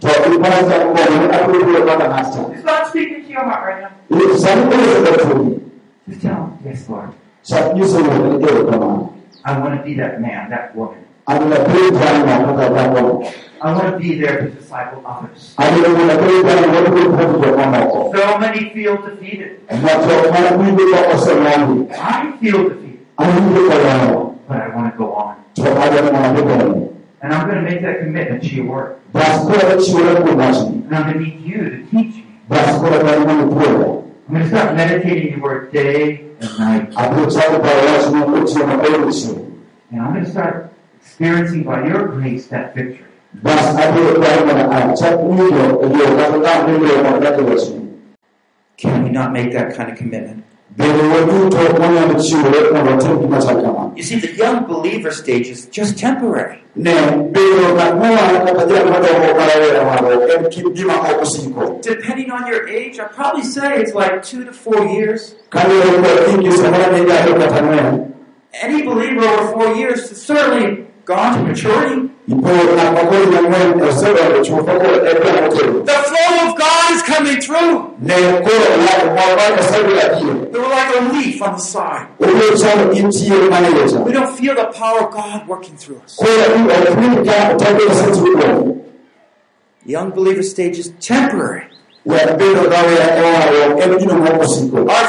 To iparo chako mondo ne abiro puonjo kaka ng'ato.
Is God speaking to your heart right now?
Iyo sani konyiso bade chunyi.
Just tell him, yes, Lord.
Chak nyiso wuon ni erokamano.
I want to be that man, that woman.
Adwa piny jalno kaka dhako.
I want to be there to disciple others.
Adwa mondo piny jalno mondo obiro puonjo jok mamoko.
So many feel defeated.
Ma jok ma winjo ka oseloyo.
I feel defeated,
Awinjo ka loyo.
but I want to go on. And I'm going to make that commitment to your word. And I'm going to need you to teach me. I'm going to start meditating your word day and night. And I'm going to start experiencing by your grace that victory. Can we not make that kind of commitment?
Bende waduto wanyalo chiwore mondo watim gima chal kamano.
You see, the young believer stage is just temporary.
Ne bedo ng'at mowang kata jal madongo marawera mago en kit gima ok osiko.
Depending on your age, I'd probably say it's like two to four years.
Kaluwore kod higi samoro ne jalo kata ng'wen.
Any believer over four years has certainly gone to maturity. The flow of God is coming through. They were like a leaf on the side. We don't feel the power of God working through us.
The ok winj ka otambe osetuo.
Young believer stage is temporary. Our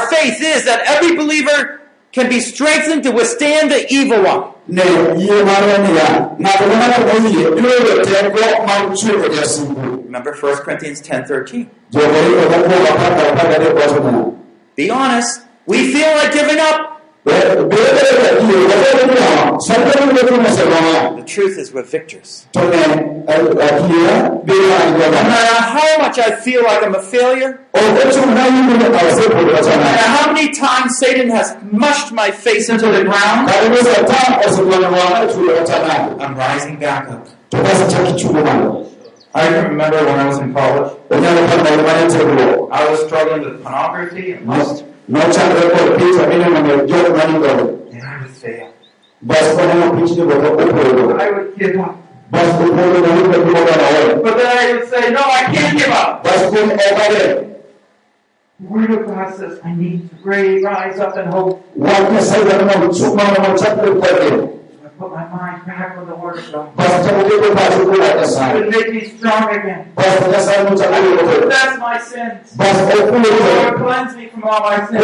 faith is that every believer can be strengthened to withstand the evil one.
Ne yie marwa niya, ng'ato ka ng'ato moyie biro yudo teko mar chwego jasigu.
Remember 1 Corinthians 10:13.
Jokoriko mokwongo apar kod apar gadek wacho niya,
Be honest. We feel like giving up.
Bedo bedo adier, wabedo niya, sani bedo bedo moseloyo.
The truth is we're victors.
To ne adiera bedo
No matter how much I feel like I'm a failure,
Ok ochuna yudo ni asebedo
no matter how many times Satan has mushed my face into the ground,
Kata ni satan osekwano wang'a chulo wachana.
I'm rising back up.
To basi chaki chulo malo.
I can remember when I was in college,
onyalo paro mane tiegruok
I was struggling with pornography and lust,
nochandre kod picha mineno jok manigodo
and I would fail.
bas koneno pichnigo to opodho
I would give up.
bas opodho nowuok gimoganawe
But then I would say, no, I can't give up.
bas kuom okade
The Word of God says, I need to pray, rise up and hope.
wach nyasaye dwaro mondo chuk mana mochakre kodgi
So I put my mind back on the Word of God.
bas chako keto pacho kuom wach
It
nyasaye
would make me strong again.
bas nyasaye nochako yudo
Confess my sins. Lord, cleanse me from all my sins.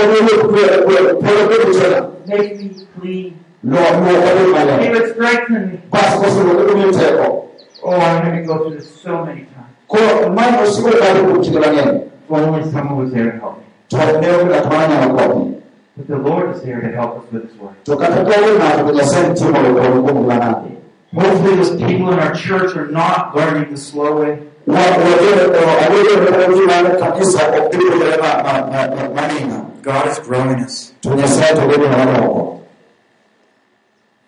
Make me clean.
luokode
He would strengthen me.
bas koseluoko miyo teko
Oh, I had to go through this so many times.
koro mae osiko kalo kuom kinde mang'eny
If only someone was there to help me.
To ne onge ng'at ma nyalo konyi
But the Lord is there to help us with His Word.
to kata ka onge ng'ato to nyasaye nitie mondo okony kuom gimana
Hopefully, those people in our church are not learning the slow way.
aweyoe kanisa ok dhi puonjore maning'a
God is growing us.
to nyasaye to gedo mamoko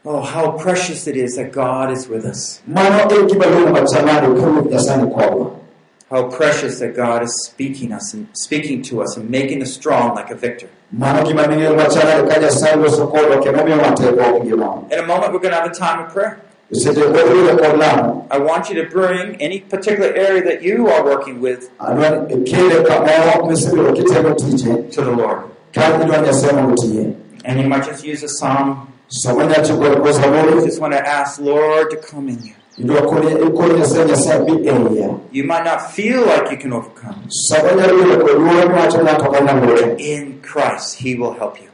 Oh, how precious it is that God is with us. How precious that God is speaking us and speaking to us and making us strong like a victor.
mano gima ning'eyo machamado ka nyasaye loso kodwa kendo miyo wateko ok ngimao
In a moment, we're going to have a time of prayer.
seche wabiro kod lamo
I want you to bring any particular area that you are working with
adwa kele kamoro misebedo kitimo tije
to the Lord.
ka idwa nyasaye mondo tiye
And you might just use a psalm.
sama nyacho kod ko
You just want to ask Lord to come in you.
Idwa koni ikoro nyasaye nyasaye bi iya
You might not feel like you can overcome.
sama nyalo yudo kod luoro miwacho ng'ato ka nyalore
In Christ, He will help you.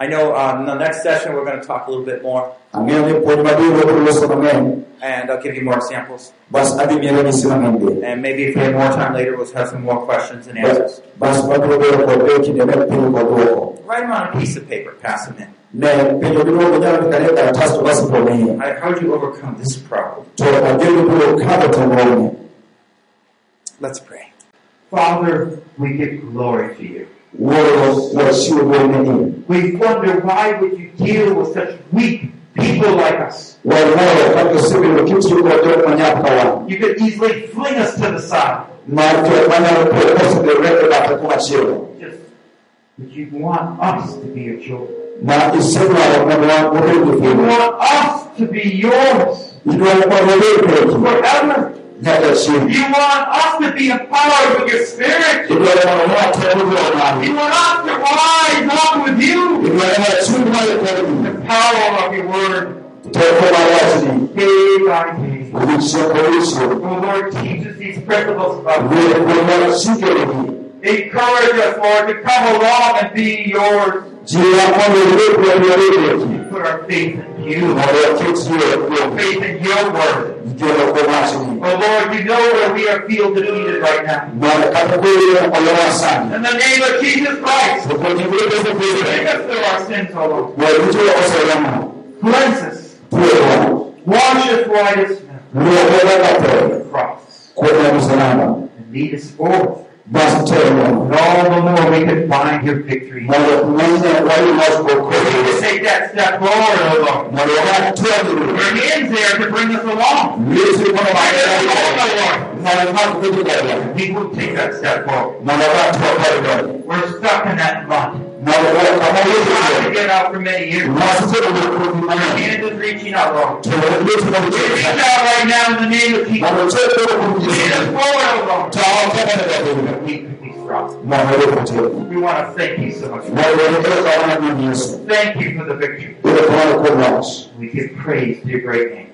I know uh, in the next session we're going to talk a little bit more,
ang'eyo ni puonj mabiro obiro loso mang'eny
and I'll give you more examples.
bas adhi mielo nyisi mang'eny be
And maybe if we have more time later, we'll have some more questions and answers.
bas wabiro bedo kod be kinde ne penjo kod duoko
Write them on a piece of paper, pass them in.
ne penjo miduogo nyalo ndikane e karatas to bas ipone iye
How- do you overcome this problem?
to ageno biro kadho temone
Let's pray.
Father, we give glory to you.
Wuoro wachiwo duong' ne in
We wonder why would you deal with such weak people like us?
wawuoro kaka osebedo kitiyo kod jok manyap ka wan
You could easily fling us to the side.
mar jok manyalo bedo kosebedo e bathe
Just, but you want us to be your children.
ma isedwaro mondo wan wabed
You want us to be yours
idwaro mondo wabed peki
forever. You. Want us to be empowered with your spirit.
idwaro mondo watemo dwaro mari
You want us to rise up with you.
idwaro ni achung' malo kodgi
The power of your word.
Teko mar wachni
day by day. Oh Lord, teach us these principles about
wuoyo kuom mar chikeregi
Encourage us, Lord, to come along and be yours.
jiwa mondo ibed wanyarepeki
Put our faith in you.
mondo waket yie kuom
Faith in your word.
geno kuom wachni
Oh Lord, you know where we are feel defeated right now.
mondo kata koro olowa sani
In the name of Jesus Christ,
to kod nying Yesu
us through our sins, oh Lord. Cleanse us. Wash us white as snow. cross. And lead us forward. And all the more we can find your victory.
mondo ng'enyne wayud loch kuom
We need to take that step forward, oh Lord.
mondo wang'ad tuondi
Your hands there to bring us along.
Yesu mondo
Bring us along,
wang'ad
oh Lord.
mondo mak kuthi kodwa
We will take that step forward.
mondo wang'ad tuo kodwa
We're stuck in that rut.
Mondo
We've
Yesu
to get out for many years.
wasebedo kuom
hand is reaching out, Lord.
to Yesu mondo
We reach
chop
out right now in the name of Jesus.
mondo chop kuom
Lead us
Yesu
forward, Lord.
to awakene dahinya
That we could be strong.
mondo wekotimo
We want to thank you so much.
mondo wekere kawana nying Yesu
Thank you for the victory.
ire kamano kuom loch
We give praise to your great name.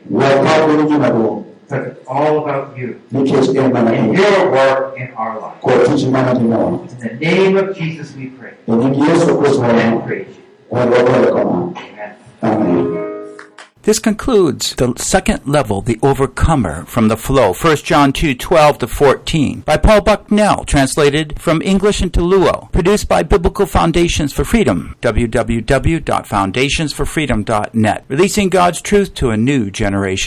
Wapar ni gima duong'
Because it's all about you.
Nikech en mana
and your work in our life.
kod tich mana timowa
In the name of Jesus we pray.
Nying Yesu Kristo
and praise you.
kod wagoyo kamano
Amen.
amen.
This concludes the second level, the overcomer from the flow, 1 John 2, 12 to 14, by Paul Bucknell, translated from English into Luo, produced by Biblical Foundations for Freedom, www.foundationsforfreedom.net, releasing God's truth to a new generation.